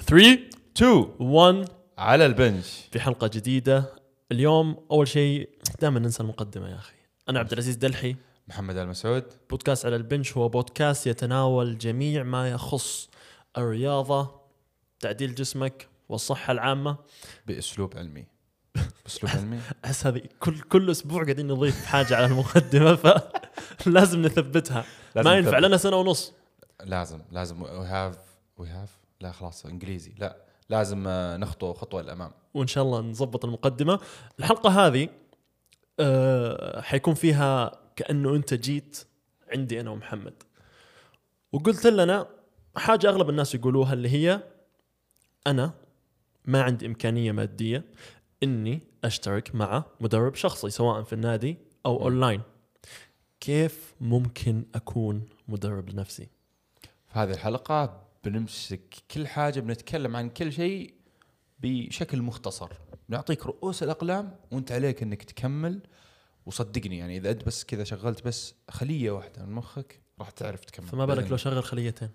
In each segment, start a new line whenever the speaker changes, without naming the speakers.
3
2
1
على البنش.
في حلقة جديدة. اليوم أول شيء دائما ننسى المقدمة يا أخي. أنا عبد العزيز دلحي.
محمد المسعود.
بودكاست على البنش هو بودكاست يتناول جميع ما يخص الرياضة تعديل جسمك والصحة العامة.
بأسلوب علمي. بأسلوب علمي.
أحس هذه كل كل أسبوع قاعدين نضيف حاجة على المقدمة فلازم نثبتها.
لازم
ما ينفع. لنا سنة ونص.
لازم لازم. we have we have لا خلاص إنجليزي. لا لازم آه، نخطو خطوة للأمام.
وإن شاء الله نظبط المقدمة. الحلقة هذه أه حيكون فيها كأنه أنت جيت عندي أنا ومحمد. وقلت لنا حاجة أغلب الناس يقولوها اللي هي أنا ما عندي إمكانية مادية إني أشترك مع مدرب شخصي سواء في النادي أو اونلاين كيف ممكن أكون مدرب لنفسي؟
في هذه الحلقة بنمسك كل حاجة بنتكلم عن كل شيء بشكل مختصر. بنعطيك رؤوس الأقلام وأنت عليك إنك تكمل وصدقني يعني إذا أنت بس كذا شغلت بس خلية واحدة من مخك راح تعرف تكمل.
فما بالك لو شغل خليتين؟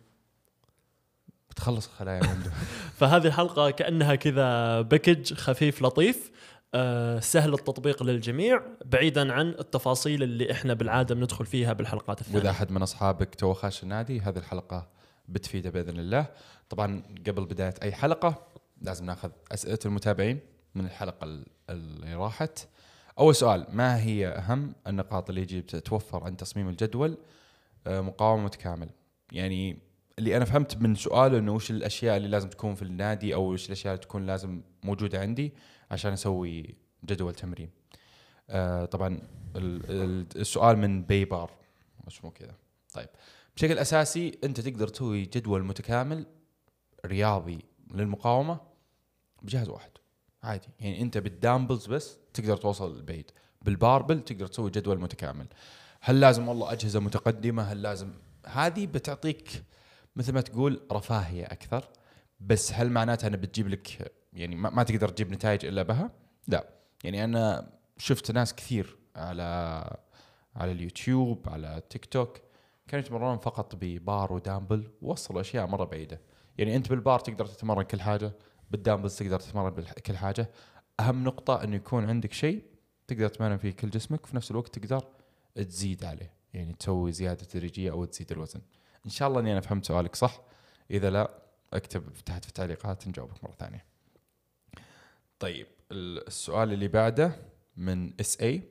بتخلص خلايا عنده
فهذه الحلقة كأنها كذا package خفيف لطيف. آه، سهل التطبيق للجميع بعيدا عن التفاصيل اللي إحنا بالعادة بندخل فيها بالحلقات
وإذا
الثانية
أحد من أصحابك تو خاش النادي هذه الحلقة بتفيده بإذن الله. طبعا قبل بداية أي حلقة لازم نأخذ أسئلة المتابعين من الحلقة ال- اللي راحت. أول سؤال ما هي أهم النقاط اللي يجب تتوفر عند تصميم الجدول آه، مقاومة متكامل؟ يعني اللي أنا فهمت من سؤاله إنه وش الأشياء اللي لازم تكون في النادي أو وش الأشياء اللي تكون لازم موجودة عندي عشان أسوي جدول تمرين. آه، طبعا ال- ال- السؤال من بيبار اسمه كذا. طيب. بشكل أساسي أنت تقدر تسوي جدول متكامل رياضي للمقاومة بجهاز واحد. عادي. يعني أنت بالدامبلز بس تقدر توصل البعيد بالباربل تقدر تسوي جدول متكامل. هل لازم والله أجهزة متقدمة؟ هل لازم؟ هذه بتعطيك مثل ما تقول رفاهية أكثر. بس هل معناتها انها بتجيب لك يعني ما, ما تقدر تجيب نتائج إلا بها؟ لا. يعني أنا شفت ناس كثير على على اليوتيوب على تيك توك كانوا يتمرنون فقط ب bar و dumbbell ووصلوا أشياء مرة بعيدة. يعني أنت بالبار تقدر تتمرن كل حاجة بال dumbbells تقدر تتمرن كل حاجة. أهم نقطة إنه يكون عندك شيء تقدر تمرن فيه كل جسمك وفي نفس الوقت تقدر تزيد عليه. يعني تسوي زيادة تدريجية أو تزيد الوزن. إن شاء الله إني أنا فهمت سؤالك صح. إذا لا أكتب تحت في التعليقات نجاوبك مرة ثانية. طيب ال- السؤال اللي بعده من SA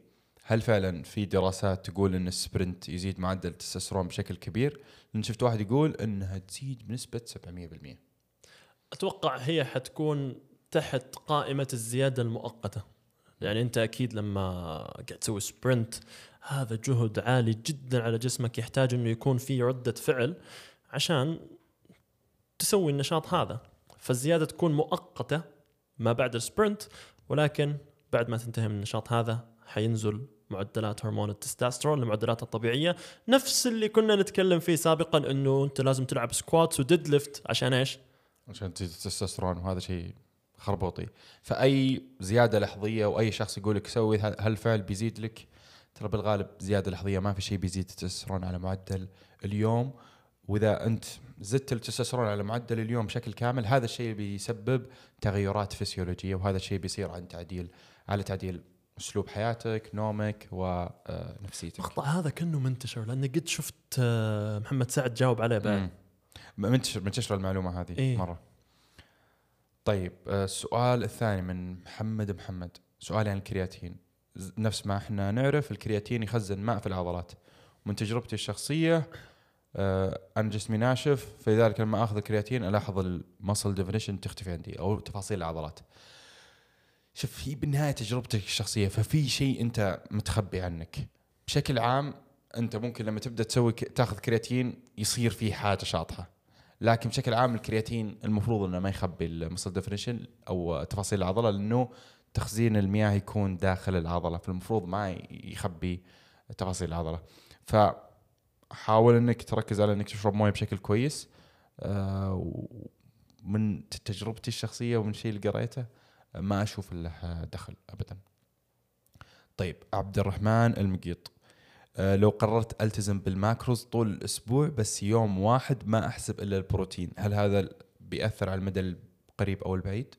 هل فعلا في دراسات تقول إن ال sprint يزيد معدل التستوستيرون بشكل كبير؟ لأن شفت واحد يقول إنها تزيد بنسبة 700%.
أتوقع هي حتكون تحت قائمة الزيادة المؤقتة يعني أنت أكيد لما قاعد تسوي sprint هذا جهد عالي جدا على جسمك يحتاج إنه يكون في ردة فعل عشان تسوي النشاط هذا فالزيادة تكون مؤقتة ما بعد ال sprint ولكن بعد ما تنتهي من النشاط هذا حينزل معدلات هرمون التستوستيرون لمعدلاتها الطبيعية نفس اللي كنا نتكلم فيه سابقا إنه أنت لازم تلعب squats و deadlift عشان إيش؟
عشان تزيد التستوستيرون وهذا شيء خربوطي. فأي زيادة لحظية واي شخص يقول لك سوي هالفعل بيزيد لك ترى بالغالب زيادة لحظية ما في شيء بيزيد التستوستيرون على معدل اليوم وإذا أنت زدت التستوستيرون على معدل اليوم بشكل كامل هذا الشيء بيسبب تغيرات فسيولوجية وهذا الشيء بيصير عن تعديل على تعديل أسلوب حياتك، نومك ونفسيتك.
المقطع هذا كأنه منتشر لاني قد شفت آه، محمد سعد جاوب عليه بعد.
منتشر منتشر المعلومة هذه
إيه.
مرة طيب آه، السؤال الثاني من محمد محمد سؤالي عن الكرياتين نفس ما إحنا نعرف الكرياتين يخزن ماء في العضلات ومن تجربتي الشخصية آه، أنا جسمي ناشف فلذلك لما آخذ الكرياتين ألاحظ ال muscle definition تختفي عندي أو تفاصيل العضلات شوف هي بالنهاية تجربتك الشخصية ففي شيء أنت متخبي عنك. بشكل عام أنت ممكن لما تبدأ تسوي تأخذ كرياتين يصير في حاجة شاطحة. لكن بشكل عام الكرياتين المفروض إنه ما يخبي ال muscle definition أو تفاصيل العضلة لأنه تخزين المياه يكون داخل العضلة فالمفروض ما يخبي تفاصيل العضلة. فحاول إنك تركز على إنك تشرب موية بشكل كويس آه، ومن تجربتي الشخصية ومن الشيء اللي قريته. ما أشوف له دخل ابدا. طيب عبد الرحمن المقيط. آه، لو قررت ألتزم بالماكروز طول الأسبوع بس يوم واحد ما أحسب إلا البروتين هل هذا بيأثر على المدى القريب أو البعيد؟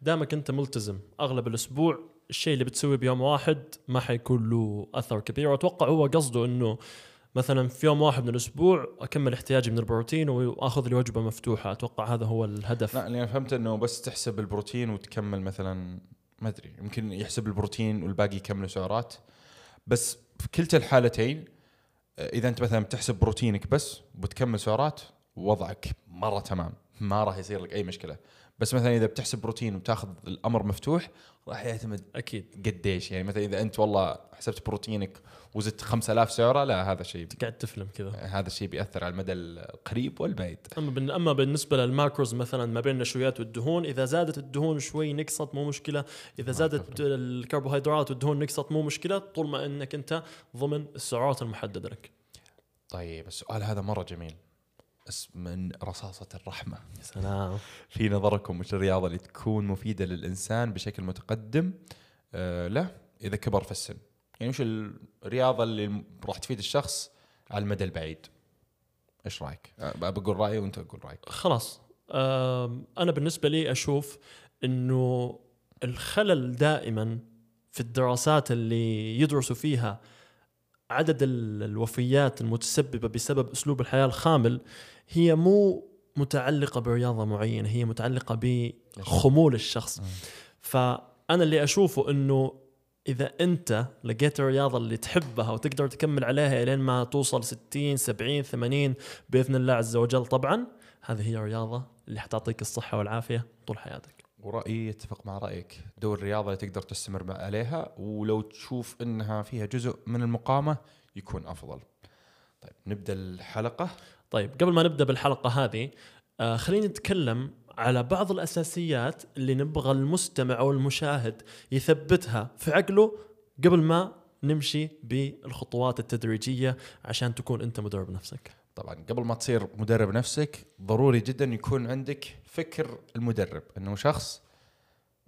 دامك أنت ملتزم أغلب الأسبوع الشيء اللي بتسويه بيوم واحد ما حيكون له أثر كبير. وأتوقع هو قصده إنه مثلا في يوم واحد من الأسبوع أكمل احتياجي من البروتين وأخذ لي وجبة مفتوحة. أتوقع هذا هو الهدف.
لا اللي فهمت إنه بس تحسب البروتين وتكمل مثلا ما أدري يمكن يحسب البروتين والباقي يكملوا سعرات. بس في كلتا الحالتين إذا أنت مثلا بتحسب بروتينك بس وبتكمل سعرات وضعك مرة تمام. ما راح يصير لك أي مشكلة. بس مثلا إذا بتحسب بروتين وتاخذ الأمر مفتوح راح يعتمد
أكيد.
قديش. يعني مثلا إذا أنت والله حسبت بروتينك وزدت 5000 سعرة لا هذا شيء
قاعد تفلم كذا.
هذا الشيء بيأثر على المدى القريب والبعيد.
أما أما بالنسبة للماكروز مثلا ما بين النشويات والدهون إذا زادت الدهون شوي نقصت مو مشكلة. إذا زادت. الكربوهيدرات والدهون نقصت مو مشكلة. طول ما إنك أنت ضمن السعرات المحددة لك.
طيب السؤال هذا مرة جميل. من رصاصة الرحمة.
يا سلام.
في نظركم وش الرياضة اللي تكون مفيدة للإنسان بشكل متقدم؟ آه لا إذا كبر في السن. يعني وش الرياضة اللي راح تفيد الشخص على المدى البعيد؟ إيش رأيك؟ آه بقول رأيي وأنت تقول رأيك.
خلاص. أنا بالنسبة لي أشوف إنه الخلل دائما في الدراسات اللي يدرسوا فيها عدد ال- الوفيات المتسببة بسبب أسلوب الحياة الخامل هي مو متعلقة برياضة معينة هي متعلقة بخمول الشخص. فأنا اللي أشوفه إنه إذا أنت لقيت الرياضة اللي تحبها وتقدر تكمل عليها لين ما توصل 60 70 80 بإذن الله عز وجل طبعا هذه هي الرياضة اللي حتعطيك الصحة والعافية طول حياتك.
ورأيي يتفق مع رأيك. دور الرياضة اللي تقدر تستمر عليها ولو تشوف إنها فيها جزء من المقامة يكون أفضل. طيب نبدأ الحلقة.
طيب قبل ما نبدأ بالحلقة هذه آه خلينا نتكلم على بعض الأساسيات اللي نبغى المستمع أو المشاهد يثبتها في عقله قبل ما نمشي بالخطوات التدريجية عشان تكون أنت مدرب نفسك.
طبعا قبل ما تصير مدرب نفسك ضروري جدا يكون عندك فكر المدرب. إنه شخص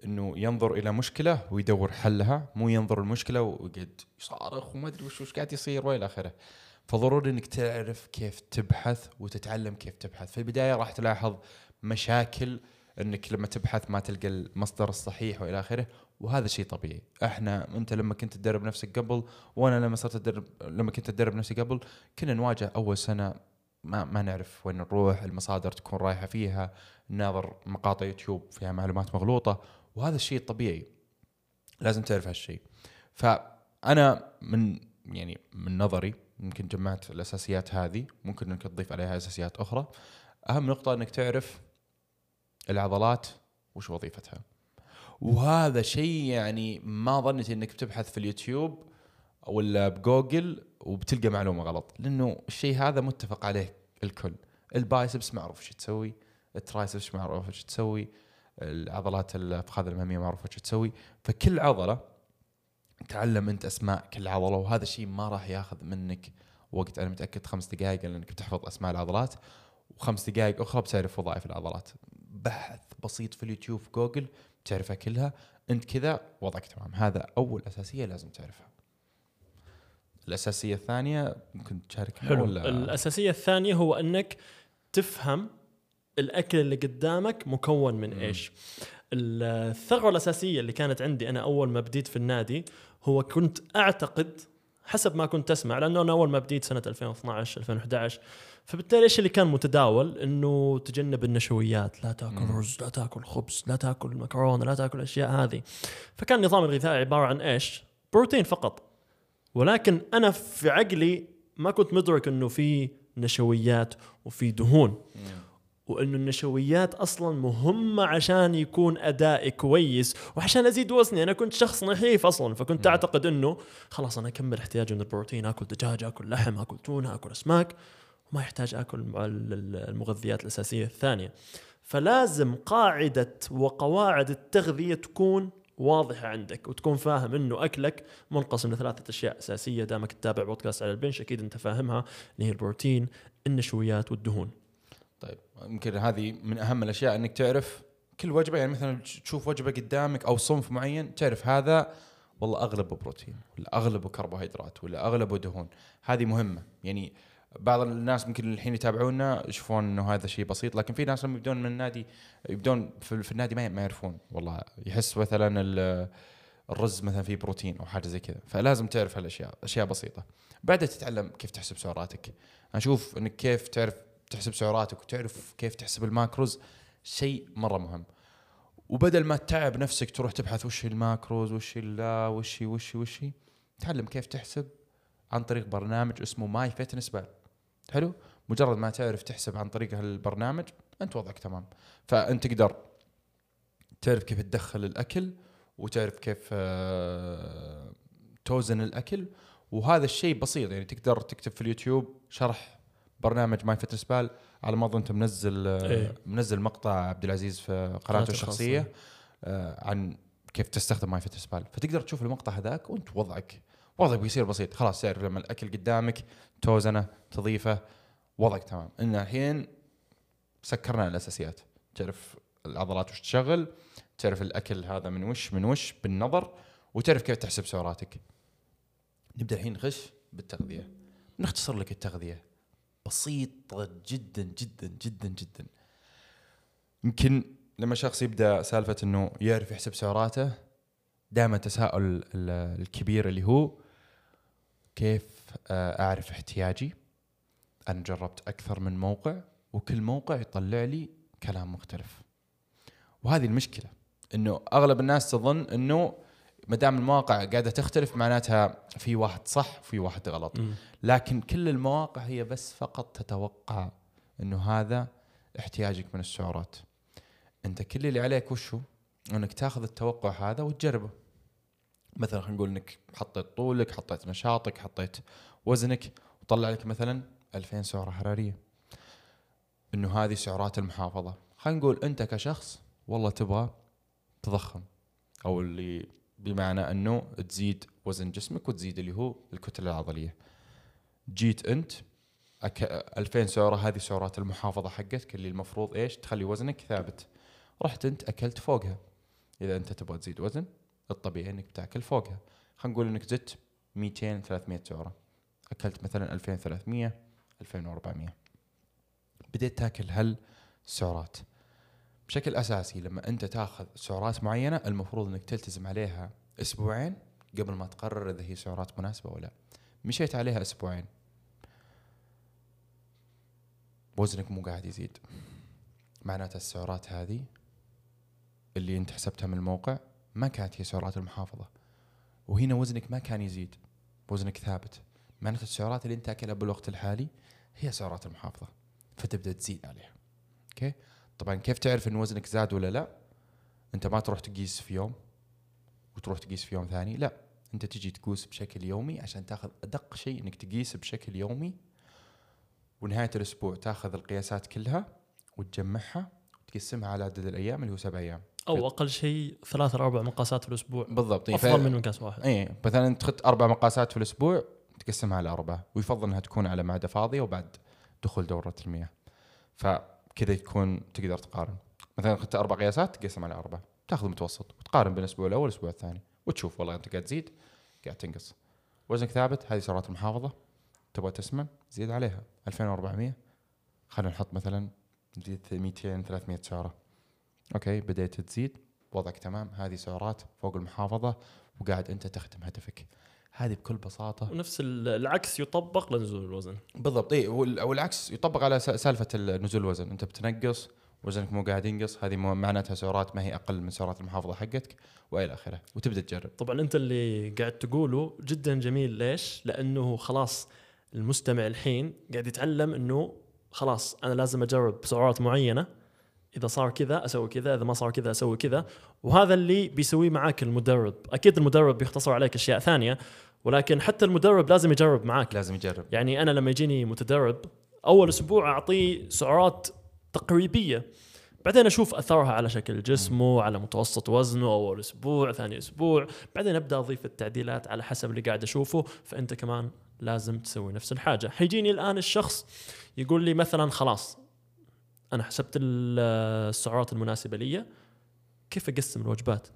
إنه ينظر إلى مشكلة ويدور حلها مو ينظر المشكلة ويقعد يصارخ وما أدري وش وش قاعد يصير وإلى آخره. فضروري إنك تعرف كيف تبحث وتتعلم كيف تبحث. في البداية راح تلاحظ مشاكل إنك لما تبحث ما تلقى المصدر الصحيح وإلى آخره. وهذا شيء طبيعي. إحنا انت لما كنت تدرب نفسك قبل وأنا لما صرت أدرب لما كنت أدرب نفسي قبل كنا نواجه أول سنة ما ما نعرف وين نروح المصادر تكون رايحة فيها ناظر مقاطع يوتيوب فيها معلومات مغلوطة وهذا الشيء طبيعي. لازم تعرف هالشيء. فأنا من يعني من نظري يمكن جمعت الأساسيات هذه ممكن إنك تضيف عليها أساسيات أخرى. أهم نقطة إنك تعرف العضلات وش وظيفتها. وهذا شيء يعني ما ظنيت إنك بتبحث في اليوتيوب ولا بجوجل وبتلقى معلومة غلط لأنه الشيء هذا متفق عليه الكل. ال biceps معروف إيش تسوي ال triceps معروف إيش تسوي العضلات الفخاذ الاماميه معروف إيش تسوي. فكل عضلة تعلم أنت أسماء كل عضلة وهذا الشيء ما راح ياخذ منك وقت. أنا متأكد خمس دقائق لانك بتحفظ أسماء العضلات وخمس دقائق أخرى بتعرف وظائف العضلات. بحث بسيط في اليوتيوب في جوجل بتعرفها كلها. انت كذا وضعك تمام. هذا أول أساسية لازم تعرفها. الأساسية الثانية ممكن تشارك
حلو.
ولا؟
الأساسية الثانية هو أنك تفهم الأكل اللي قدامك مكون من. إيش. الثغرة الأساسية اللي كانت عندي أنا أول ما بديت في النادي هو كنت أعتقد حسب ما كنت أسمع لأنه أنا أول ما بديت سنة 2012 2011 فبالتالي إيش اللي كان متداول؟ إنه تجنب النشويات لا تأكل
مم.
رز لا تأكل خبز لا تأكل مكرونة لا تأكل الاشياء هذه. فكان النظام الغذائي عبارة عن إيش؟ بروتين فقط. ولكن أنا في عقلي ما كنت مدرك إنه في نشويات وفي دهون.
مم.
وإنه النشويات أصلا مهمة عشان يكون ادائي كويس وعشان أزيد وزني. أنا كنت شخص نحيف أصلا فكنت. أعتقد إنه خلاص أنا أكمل احتياجي من البروتين آكل دجاج آكل لحم آكل تونة آكل أسماك. وما يحتاج آكل المغذيات الأساسية الثانية. فلازم قاعدة وقواعد التغذية تكون واضحة عندك وتكون فاهم إنه أكلك منقسم لثلاثة أشياء أساسية. دامك تتابع بودكاست على البنش أكيد أنت فاهمها اللي هي البروتين النشويات والدهون.
طيب يمكن هذه من أهم الأشياء إنك تعرف كل وجبة يعني مثلا تشوف وجبة قدامك أو صنف معين تعرف هذا والله أغلبه بروتين ولا أغلبه كربوهيدرات ولا أغلبه دهون. هذه مهمة. يعني بعض الناس ممكن الحين يتابعونا يشوفون إنه هذا شيء بسيط لكن في ناس لما يبدون من النادي يبدون في, النادي ما يعرفون والله. يحس مثلا ال- الرز مثلا فيه بروتين أو حاجة زي كذا فلازم تعرف هالأشياء أشياء بسيطة. بعدها تتعلم كيف تحسب سعراتك. أشوف إنك كيف تعرف تحسب سعراتك وتعرف كيف تحسب الماكروز شيء مرة مهم. وبدل ما تتعب نفسك تروح تبحث وش ال macros وش لا وش وش وش تعلم كيف تحسب عن طريق برنامج اسمه MyFitnessPal. حلو؟ مجرد ما تعرف تحسب عن طريق هالبرنامج أنت وضعك تمام. فأنت تقدر تعرف كيف تدخل الأكل وتعرف كيف آه، توزن الأكل. وهذا الشيء بسيط يعني تقدر تكتب في اليوتيوب شرح برنامج MyFitnessPal. على ما أظن أنت منزل آه،
إيه.
منزل مقطع عبد العزيز في قناته الشخصية آه، عن كيف تستخدم MyFitnessPal. فتقدر تشوف المقطع هذاك وأنت وضعك وضعك بيصير بسيط. خلاص تعرف لما الأكل قدامك توزنه تضيفه وضعك تمام. ان الحين سكرنا الأساسيات. تعرف العضلات وش تشغل تعرف الأكل هذا من وش من وش بالنظر وتعرف كيف تحسب سعراتك. نبدأ الحين نخش بالتغذية. نختصر لك التغذية. بسيطة جدا جدا جدا جدا. يمكن لما شخص يبدأ سالفة إنه يعرف يحسب سعراته دائما تساؤل ال- الكبير اللي هو كيف آه، أعرف احتياجي؟ أنا جربت أكثر من موقع وكل موقع يطلع لي كلام مختلف. وهذه المشكلة إنه أغلب الناس تظن إنه ما دام المواقع قاعدة تختلف معناتها في واحد صح وفي واحد غلط.
مم.
لكن كل المواقع هي بس فقط تتوقع إنه هذا احتياجك من السعرات. أنت كل اللي عليك وشو؟ إنك تاخذ التوقع هذا وتجربه. مثلا خلينا نقول إنك حطيت طولك حطيت نشاطك حطيت وزنك وطلع لك مثلا 2000 سعرة حرارية. إنه هذه سعرات المحافظة. خلينا نقول أنت كشخص والله تبغى تضخم أو اللي بمعنى إنه تزيد وزن جسمك وتزيد اللي هو الكتلة العضلية. جيت أنت أك... 2000 سعرة هذه سعرات المحافظة حقتك اللي المفروض إيش؟ تخلي وزنك ثابت. رحت أنت أكلت فوقها. إذا أنت تبغى تزيد وزن الطبيعي إنك بتاكل فوقها. خلينا نقول إنك زدت 200 300 سعرة. أكلت مثلا 2300 2400 بديت تاكل هل السعرات بشكل أساسي لما أنت تاخذ سعرات معينة المفروض إنك تلتزم عليها أسبوعين قبل ما تقرر إذا هي سعرات مناسبة ولا لا. مشيت عليها أسبوعين. وزنك مو قاعد يزيد. معناتها السعرات هذه اللي أنت حسبتها من الموقع ما كانت هي سعرات المحافظة. وهنا وزنك ما كان يزيد. وزنك ثابت. معناتها السعرات اللي انت تاكلها بالوقت الحالي هي سعرات المحافظة. فتبدأ تزيد عليها. أوكي؟ طبعا كيف تعرف إن وزنك زاد ولا لا؟ أنت ما تروح تقيس في يوم وتروح تقيس في يوم ثاني. لا أنت تجي تقيس بشكل يومي عشان تاخذ أدق شيء إنك تقيس بشكل يومي. ونهاية الأسبوع تاخذ القياسات كلها وتجمعها وتقسمها على عدد الأيام اللي هو سبع أيام.
أو أقل شيء ثلاث أو أربع مقاسات في الأسبوع.
بالضبط إيه، ف-
افضل من مقاس واحد.
اي مثلا تخذ أربع مقاسات في الأسبوع تقسمها على أربعة ويفضل إنها تكون على معدة فاضية وبعد دخول دورة المياه. فكذا يكون تقدر تقارن. مثلا اخذت أربع قياسات تقسم على أربعة. تأخذ المتوسط وتقارن بين الأسبوع الأول والأسبوع الثاني وتشوف والله أنت قاعد تزيد قاعد تنقص. وزنك ثابت هذه سعرات المحافظه تبغى تسمن زيد عليها. 2400 خلينا نحط مثلا نزيد 200 300 سعره أوكي بديت تزيد وضعك تمام هذه سعرات فوق المحافظة وقاعد أنت تخدم هدفك. هذه بكل بساطة
ونفس ال- العكس يطبق لنزول الوزن.
بالضبط اي وال- والعكس يطبق على سالفة ال- نزول الوزن. أنت بتنقص وزنك مو قاعد ينقص هذه معناتها سعرات ما هي أقل من سعرات المحافظة حقتك وإلى آخره. وتبدأ تجرب.
طبعا أنت اللي قاعد تقوله جدا جميل. ليش؟ لأنه خلاص المستمع الحين قاعد يتعلم إنه خلاص أنا لازم أجرب سعرات معينة إذا صار كذا أسوي كذا إذا ما صار كذا أسوي كذا. وهذا اللي بيسويه معاك المدرب. أكيد المدرب بيختصر عليك أشياء ثانية ولكن حتى المدرب لازم يجرب معاك.
لازم يجرب.
يعني أنا لما يجيني متدرب أول أسبوع أعطيه سعرات تقريبية. بعدين أشوف أثرها على شكل جسمه على متوسط وزنه أول أسبوع ثاني أسبوع. بعدين أبدأ أضيف التعديلات على حسب اللي قاعد أشوفه. فأنت كمان لازم تسوي نفس الحاجة. حيجيني الآن الشخص يقول لي مثلا خلاص أنا حسبت ال- السعرات المناسبة لي كيف أقسم الوجبات؟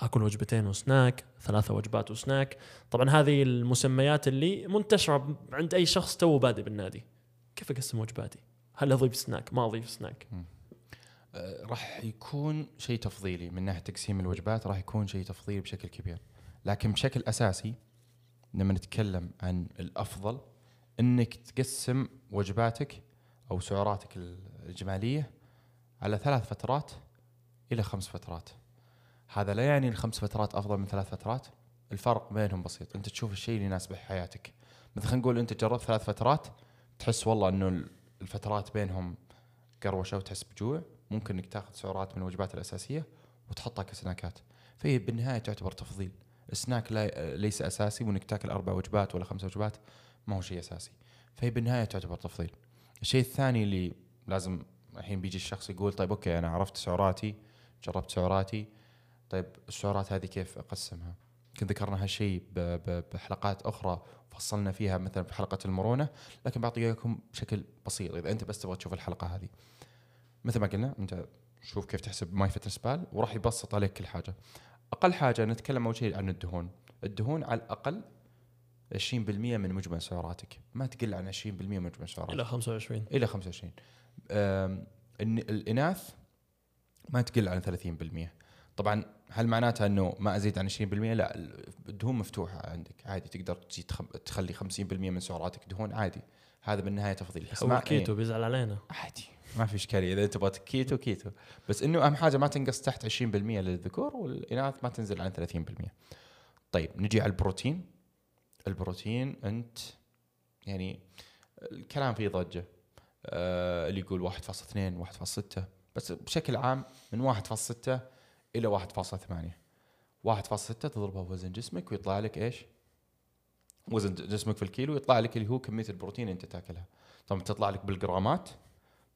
أكل وجبتين وسناك ثلاثة وجبات وسناك. طبعا هذه المسميات اللي منتشرة عند أي شخص تو بادئ بالنادي. كيف أقسم وجباتي؟ هل أضيف سناك؟ ما أضيف سناك.
آه، راح يكون شيء تفضيلي من ناحية تقسيم الوجبات راح يكون شيء تفضيلي بشكل كبير. لكن بشكل أساسي لما نتكلم عن الأفضل إنك تقسم وجباتك أو سعراتك الجماليه على ثلاث فترات إلى خمس فترات. هذا لا يعني الخمس فترات أفضل من ثلاث فترات. الفرق بينهم بسيط. أنت تشوف الشيء اللي يناسب حياتك. مثلا خلينا نقول أنت جربت ثلاث فترات تحس والله إنه الفترات بينهم قروشة وتحس بجوع. ممكن إنك تاخذ سعرات من الوجبات الأساسية وتحطها كسناكات. فهي بالنهاية تعتبر تفضيل. السناك لا ليس أساسي وإنك تاكل أربع وجبات ولا خمس وجبات ما هو شيء أساسي. فهي بالنهاية تعتبر تفضيل. الشيء الثاني اللي لازم الحين بيجي الشخص يقول طيب أوكي أنا عرفت سعراتي جربت سعراتي طيب السعرات هذه كيف أقسمها؟ يمكن ذكرنا هالشيء بحلقات أخرى فصلنا فيها مثلا في حلقة المرونة لكن بعطيكم بشكل بسيط. إذا أنت بس تبغى تشوف الحلقة هذه. مثل ما قلنا أنت شوف كيف تحسب MyFitnessPal وراح يبسط عليك كل حاجة. أقل حاجة نتكلم أول شيء عن الدهون. الدهون على الأقل 20% من مجمل سعراتك. ما تقل عن 20% من مجمل سعراتك.
إلى 25
إلى 25 الإناث ما تقل عن 30% طبعا هل معناتها إنه ما أزيد عن 20% لا الدهون مفتوحة عندك. عادي تقدر تزيد تخلي 50% من سعراتك دهون عادي. هذا بالنهاية تفضيل.
بس ما كيتو بيزعل علينا.
عادي. ما في إشكالية. إذا تبغى كيتو كيتو. بس إنه أهم حاجة ما تنقص تحت 20% للذكور والإناث ما تنزل عن 30% طيب نجي على البروتين. البروتين أنت يعني الكلام فيه ضجة. آه اللي يقول 1.2 1.6 بس بشكل عام من 1.6 إلى 1.8 1.6 تضربها بوزن جسمك ويطلع لك إيش؟ وزن جسمك في الكيلو يطلع لك اللي هو كمية البروتين اللي أنت تاكلها. طبعا تطلع لك بالجرامات.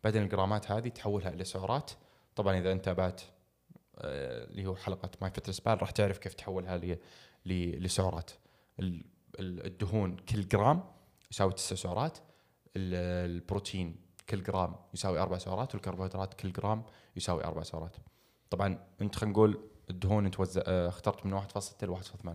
بعدين الجرامات هذه تحولها إلى سعرات. طبعا إذا أنت بات آه، اللي هو حلقة MyFitnessPal راح تعرف كيف تحولها لسعرات. الدهون كل جرام يساوي تسع سعرات البروتين كل جرام يساوي أربع سعرات والكربوهيدرات كل جرام يساوي أربع سعرات. طبعا أنت خلينا نقول الدهون أنت وزع آه اخترت من 1.6 ل 1.8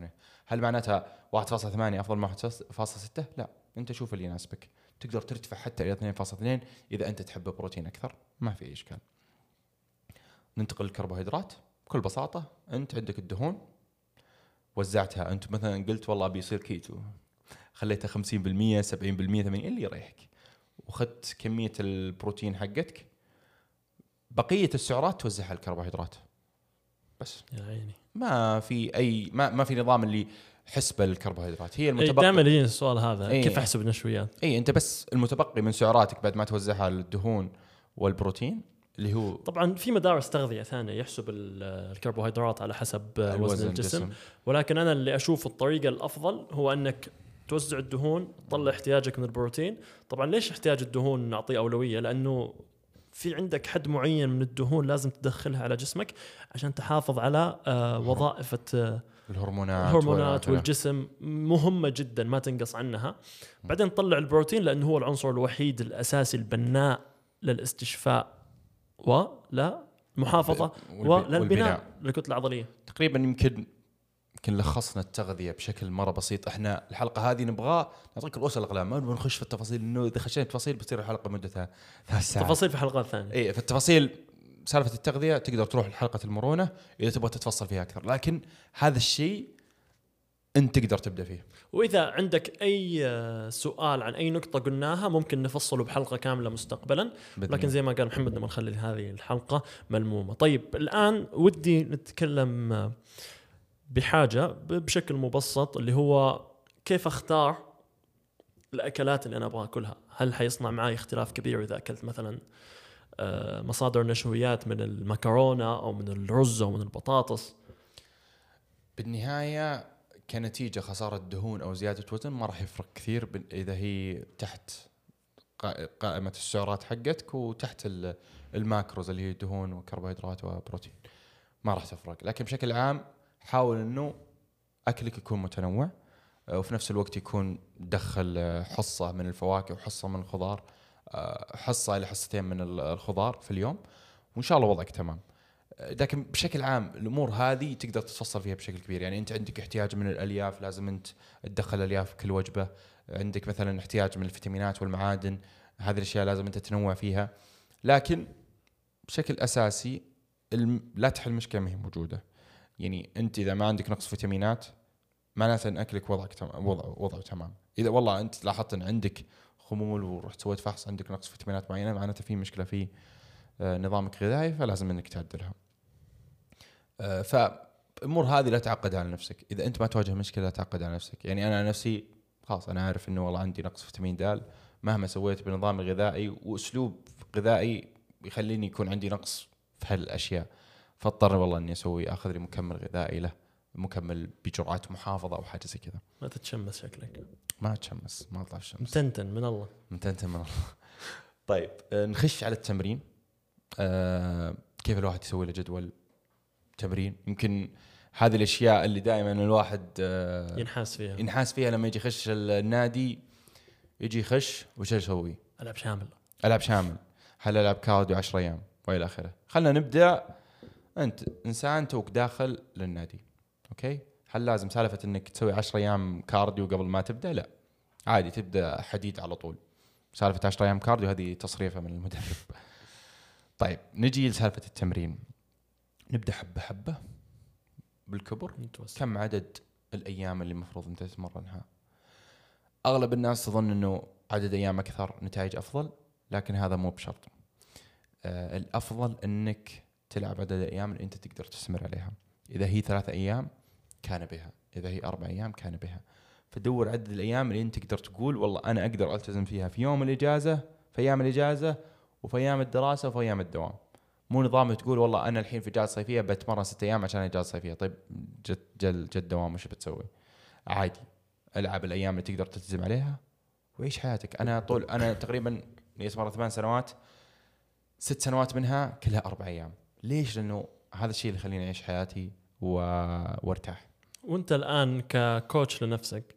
هل معناتها 1.8 أفضل من 1.6 لا أنت شوف اللي يناسبك. تقدر ترتفع حتى إلى 2.2 إذا أنت تحب البروتين أكثر. ما في أي إشكال. ننتقل للكربوهيدرات. بكل بساطة أنت عندك الدهون وزعتها. أنت مثلا قلت والله بيصير كيتو. خليتها 50% 70% 80 اللي يريحك. واخذت كمية البروتين حقتك. بقية السعرات توزعها على الكربوهيدرات. بس.
يا عيني.
ما في أي ما, ما في نظام اللي حسبه للكربوهيدرات هي
المتبقي. دائما يجيني السؤال هذا أي كيف أحسب النشويات؟
اي أنت بس المتبقي من سعراتك بعد ما توزعها الدهون والبروتين اللي هو
طبعا في مدارس تغذيه ثانية يحسب الكربوهيدرات على حسب وزن الجسم. الجسم. ولكن أنا اللي أشوف الطريقة الأفضل هو أنك توزع الدهون تطلع احتياجك من البروتين. طبعا ليش احتياج الدهون نعطيه أولوية؟ لأنه في عندك حد معين من الدهون لازم تدخلها على جسمك عشان تحافظ على آه، وظائف
الهرمونات
الهرمونات والجسم. مهمة جدا ما تنقص عنها. بعدين تطلع البروتين لأنه هو العنصر الوحيد الأساسي البناء للاستشفاء. ولا المحافظه وللبناء للكتله العضلية.
تقريبا يمكن يمكن لخصنا التغذية بشكل مرة بسيط. إحنا الحلقة هذه نبغى نعطيك رؤوس الأقلام. ما نبغى نخش في التفاصيل إنه إذا خشينا التفاصيل بتصير الحلقة مدتها ثلاث ساعات.
تفاصيل في حلقات ثانية.
اي في التفاصيل سالفة التغذية تقدر تروح لحلقة المرونة إذا تبغى تتفصل فيها أكثر. لكن هذا الشيء أنت تقدر تبدأ فيه.
وإذا عندك أي سؤال عن أي نقطة قلناها ممكن نفصله بحلقة كاملة مستقبلا. لكن زي ما قال محمد نبغى نخلي هذه الحلقة ملمومة. طيب الآن ودي نتكلم بحاجة بشكل مبسط اللي هو كيف أختار الأكلات اللي أنا أبغى أكلها؟ هل حيصنع معي اختلاف كبير إذا أكلت مثلا آه، مصادر نشويات من المكرونة أو من الرز أو من البطاطس؟
بالنهاية كنتيجة خسارة دهون أو زيادة وزن ما راح يفرق كثير إذا هي تحت قائمة السعرات حقتك وتحت الماكروز اللي هي دهون وكربوهيدرات وبروتين. ما راح تفرق. لكن بشكل عام حاول إنه أكلك يكون متنوع آه، وفي نفس الوقت يكون دخل آه، حصة من الفواكه وحصة من الخضار آه، حصة إلى حصتين من الخضار في اليوم وإن شاء الله وضعك تمام. لكن بشكل عام الأمور هذه تقدر تتفصل فيها بشكل كبير. يعني أنت عندك احتياج من الألياف لازم أنت تدخل ألياف كل وجبة. عندك مثلا احتياج من الفيتامينات والمعادن هذه الأشياء لازم أنت تنوع فيها. لكن بشكل أساسي. لا تحل مشكلة ما هي موجودة. يعني أنت إذا ما عندك نقص فيتامينات معناته إن أكلك وضعك تم... وضع وضعه تمام. إذا والله أنت لاحظت إن عندك خمول ورحت سويت فحص عندك نقص فيتامينات معينة معناته في مشكلة في آه، نظامك الغذائي فلازم إنك تعدلها. فالامور هذه لا تعقد على نفسك. إذا أنت ما تواجه مشكلة لا تعقد على نفسك. يعني أنا نفسي خلاص أنا عارف إنه والله عندي نقص فيتامين د مهما سويت بنظام الغذائي وأسلوب غذائي يخليني يكون عندي نقص في هالأشياء فاضطر والله إني أسوي أخذ لي مكمل غذائي له مكمل بجرعات محافظة أو حاجة زي كذا.
ما تتشمس شكلك.
ما أتشمس ما أطلع الشمس.
متنتن من الله.
متنتن من الله. طيب آه، نخش على التمرين. آه كيف الواحد يسوي له جدول؟ تمرين. يمكن هذه الأشياء اللي دائما الواحد آه
ينحاس فيها.
ينحاس فيها لما يجي يخش النادي يجي يخش وش يسوي؟
ألعب شامل.
ألعب شامل. هل ألعب cardio 10 أيام وإلى آخره. خلينا نبدأ. أنت إنسان توك داخل للنادي. okay؟ هل لازم سالفة إنك تسوي 10 أيام cardio قبل ما تبدأ؟ لا. عادي تبدأ حديد على طول. سالفة 10 أيام cardio هذه تصريفة من المدرب. طيب نجي لسالفة التمرين. نبدأ حبة حبة. بالكبر.
متوسط.
كم عدد الأيام اللي المفروض أنت تتمرنها؟ أغلب الناس تظن أنه عدد أيام أكثر نتائج أفضل لكن هذا مو بشرط. آه الأفضل أنك تلعب عدد الأيام اللي أنت تقدر تستمر عليها. إذا هي ثلاثة أيام كان بها. إذا هي أربع أيام كان بها. فدور عدد الأيام اللي أنت تقدر تقول والله أنا أقدر ألتزم فيها في يوم الإجازة في أيام الإجازة وفي أيام الدراسة وفي أيام الدوام. مو نظام تقول والله أنا الحين في اجازه صيفية بتمرن ست أيام عشان اجازه صيفية. طيب جد جل جد دوام وش بتسوي؟ عادي. ألعب الأيام اللي تقدر تلتزم عليها. وعيش حياتك؟ أنا طول أنا تقريبا جلست مره ثمان سنوات؟ ست سنوات منها كلها أربع أيام. ليش؟ لأنه هذا الشيء اللي يخليني أعيش حياتي و... وأرتاح.
وأنت الآن ككوتش لنفسك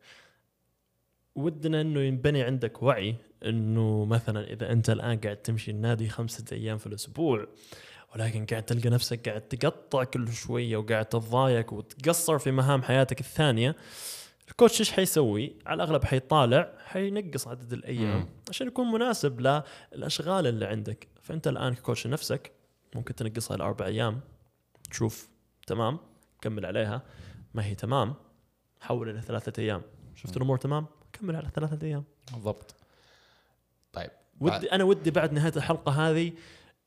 ودنا إنه ينبني عندك وعي إنه مثلا إذا أنت الآن قاعد تمشي النادي خمسة أيام في الأسبوع ولكن قاعد تلقى نفسك قاعد تقطع كل شوية وقاعد تتضايق وتقصر في مهام حياتك الثانية الكوتش إيش حيسوي؟ على الأغلب حيطالع حينقص عدد الأيام
مم.
عشان يكون مناسب للأشغال اللي عندك فأنت الآن ككوتش نفسك ممكن تنقصها لأربع أيام تشوف تمام كمل عليها ما هي تمام حول إلى ثلاثة أيام شفت. الأمور تمام كمل على ثلاثة أيام.
بالضبط. طيب
ودي أنا ودي بعد نهاية الحلقة هذه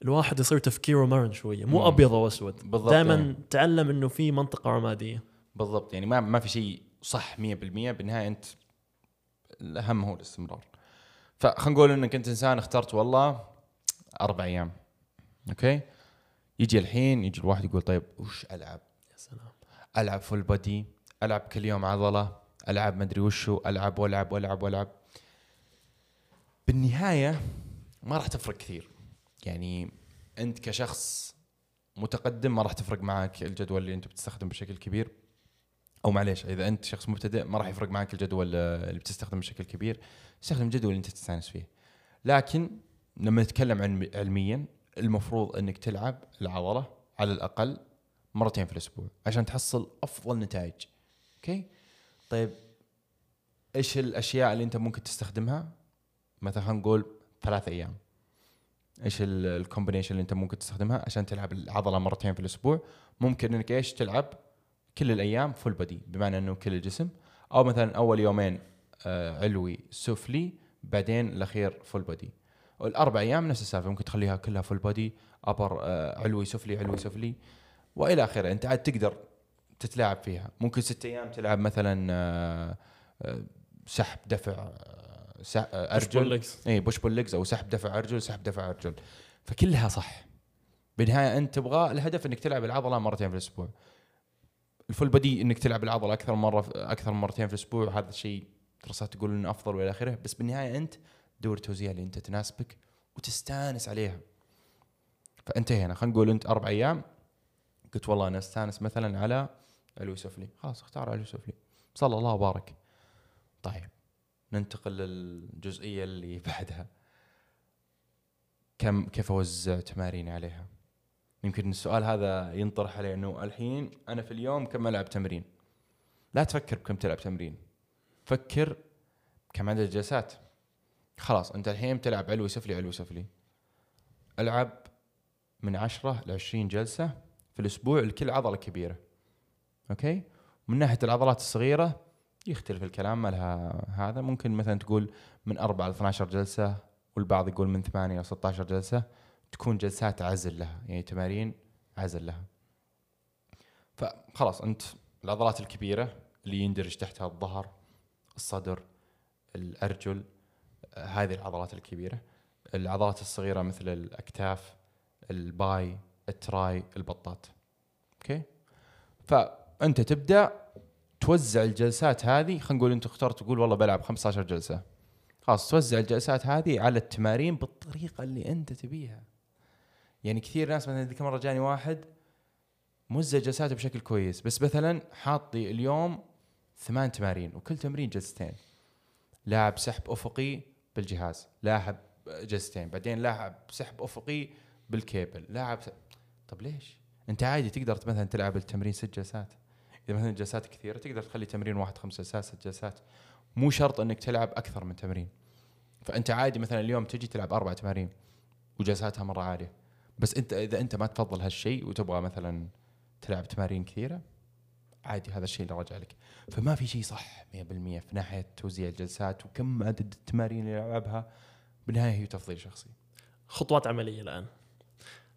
الواحد يصير تفكيره مرن شوية مو. أبيض واسود
بالضبط
دائما
يعني.
تعلم إنه في منطقة رمادية.
بالضبط يعني ما ما في شيء صح 100% بالنهاية أنت الأهم هو الاستمرار. فخلينا نقول إنك أنت إنسان اخترت والله أربع أيام okay؟ يجي الحين يجي الواحد يقول طيب وش ألعب؟
يا سلام.
ألعب full body ألعب كل يوم عضلة العب مدري وشو العب والعب والعب والعب بالنهاية ما راح تفرق كثير. يعني أنت كشخص متقدم ما راح تفرق معك الجدول اللي أنت بتستخدم بشكل كبير. أو معليش إذا أنت شخص مبتدئ ما راح يفرق معك الجدول اللي بتستخدم بشكل كبير. استخدم الجدول اللي أنت تستانس فيه. لكن لما نتكلم عن علميا المفروض إنك تلعب العضلة على الأقل مرتين في الأسبوع عشان تحصل أفضل نتائج. okay؟ طيب إيش الأشياء اللي أنت ممكن تستخدمها؟ مثلا خلينا نقول ثلاث أيام. إيش ال- ال combination اللي أنت ممكن تستخدمها عشان تلعب العضلة مرتين في الأسبوع؟ ممكن إنك إيش تلعب كل الأيام full body بمعنى إنه كل الجسم. أو مثلا أول يومين آه علوي سفلي بعدين الأخير full body والاربع أيام نفس السالفة ممكن تخليها كلها full body upper علوي سفلي علوي سفلي وإلى آخره. أنت عاد تقدر تتلاعب فيها. ممكن ست أيام تلعب مثلا آه آه سحب دفع آه أرجل. اي push pull legs أو سحب دفع أرجل سحب دفع أرجل. فكلها صح. بالنهاية أنت تبغى الهدف إنك تلعب العضلة مرتين في الأسبوع. ال full body إنك تلعب العضلة أكثر مرة أكثر من مرتين في الأسبوع. هذا الشيء دراسات تقول إنه أفضل وإلى آخره. بس بالنهاية أنت دور التوزيع اللي أنت تناسبك وتستانس عليها. فانتهينا. خلينا نقول أنت أربع أيام. قلت والله أنا أستانس مثلا على علوي سفلي. خلاص اختار علوي سفلي. صلى الله وبارك. طيب ننتقل للجزئية اللي بعدها. كم كيف اوزع تمارين عليها؟ يمكن السؤال هذا ينطرح عليه إنه الحين أنا في اليوم كم ألعب تمرين؟ لا تفكر بكم تلعب تمرين. فكر كم عدد الجلسات. خلاص أنت الحين تلعب علوي سفلي علوي سفلي. ألعب من 10 ل 20 جلسة في الأسبوع لكل عضلة كبيرة. أوكي؟ من ناحية العضلات الصغيرة يختلف الكلام ما لها هذا. ممكن مثلا تقول من 4 ل 12 جلسة والبعض يقول من 8 ل 16 جلسة. تكون جلسات عزل لها يعني تمارين عزل لها. فخلاص أنت العضلات الكبيرة اللي يندرج تحتها الظهر الصدر الأرجل هذه العضلات الكبيرة. العضلات الصغيرة مثل الأكتاف ال bi ال tri البطات okay؟ فانت تبدأ توزع الجلسات هذه خلينا نقول أنت اخترت تقول والله بلعب 15 جلسة. خلاص توزع الجلسات هذه على التمارين بالطريقة اللي أنت تبيها. يعني كثير ناس مثلا ذيك مرة جاني واحد موزع جلساته بشكل كويس بس مثلا حاط لي اليوم ثمان تمارين وكل تمرين جلستين. لاعب سحب أفقي بالجهاز لاعب جلستين بعدين لاعب سحب أفقي بالكيبل لاعب س... طب ليش؟ أنت عادي تقدر مثلا تلعب التمرين ست جلسات. إذا مثلا جلسات كثيرة تقدر تخلي تمرين واحد خمس جلسات ست جلسات. مو شرط إنك تلعب أكثر من تمرين. فأنت عادي مثلا اليوم تجي تلعب أربع تمارين وجلساتها مرة عالية. بس أنت إذا أنت ما تفضل هالشيء وتبغى مثلا تلعب تمارين كثيرة عادي هذا الشيء اللي راجع لك. فما في شيء صح 100% في ناحية توزيع الجلسات وكم عدد التمارين اللي يلعبها. بالنهاية هي تفضيل شخصي.
خطوات عملية الآن.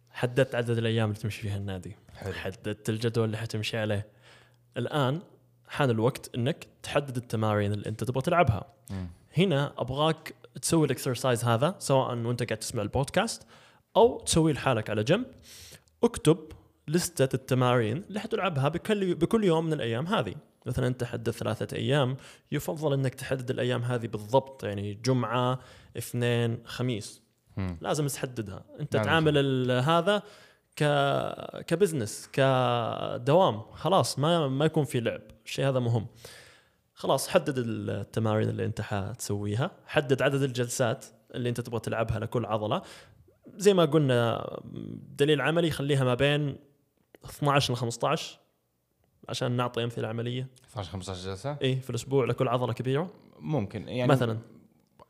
حددت عدد الأيام اللي تمشي فيها النادي.
حلو.
حددت الجدول اللي حتمشي عليه. الآن حان الوقت إنك تحدد التمارين اللي أنت تبغى تلعبها. هنا أبغاك تسوي الاكسرسايز هذا سواء وأنت قاعد تسمع البودكاست أو تسويه لحالك على جنب اكتب لستة التمارين اللي حتلعبها بكل بكل يوم من الأيام هذه. مثلا انت حددت ثلاثة أيام يفضل إنك تحدد الأيام هذه بالضبط يعني جمعة اثنين خميس.
مم.
لازم تحددها.
أنت.
تعامل هذا ك ك business كدوام. خلاص ما ما يكون في لعب. الشيء هذا مهم. خلاص حدد التمارين اللي انت حتسويها. حدد عدد الجلسات اللي انت تبغى تلعبها لكل عضلة. زي ما قلنا دليل عملي خليها ما بين 12 ل 15 عشان نعطي أمثلة عملية.
12 15 جلسة؟
اي في الأسبوع لكل عضلة كبيرة.
ممكن يعني
مثلا.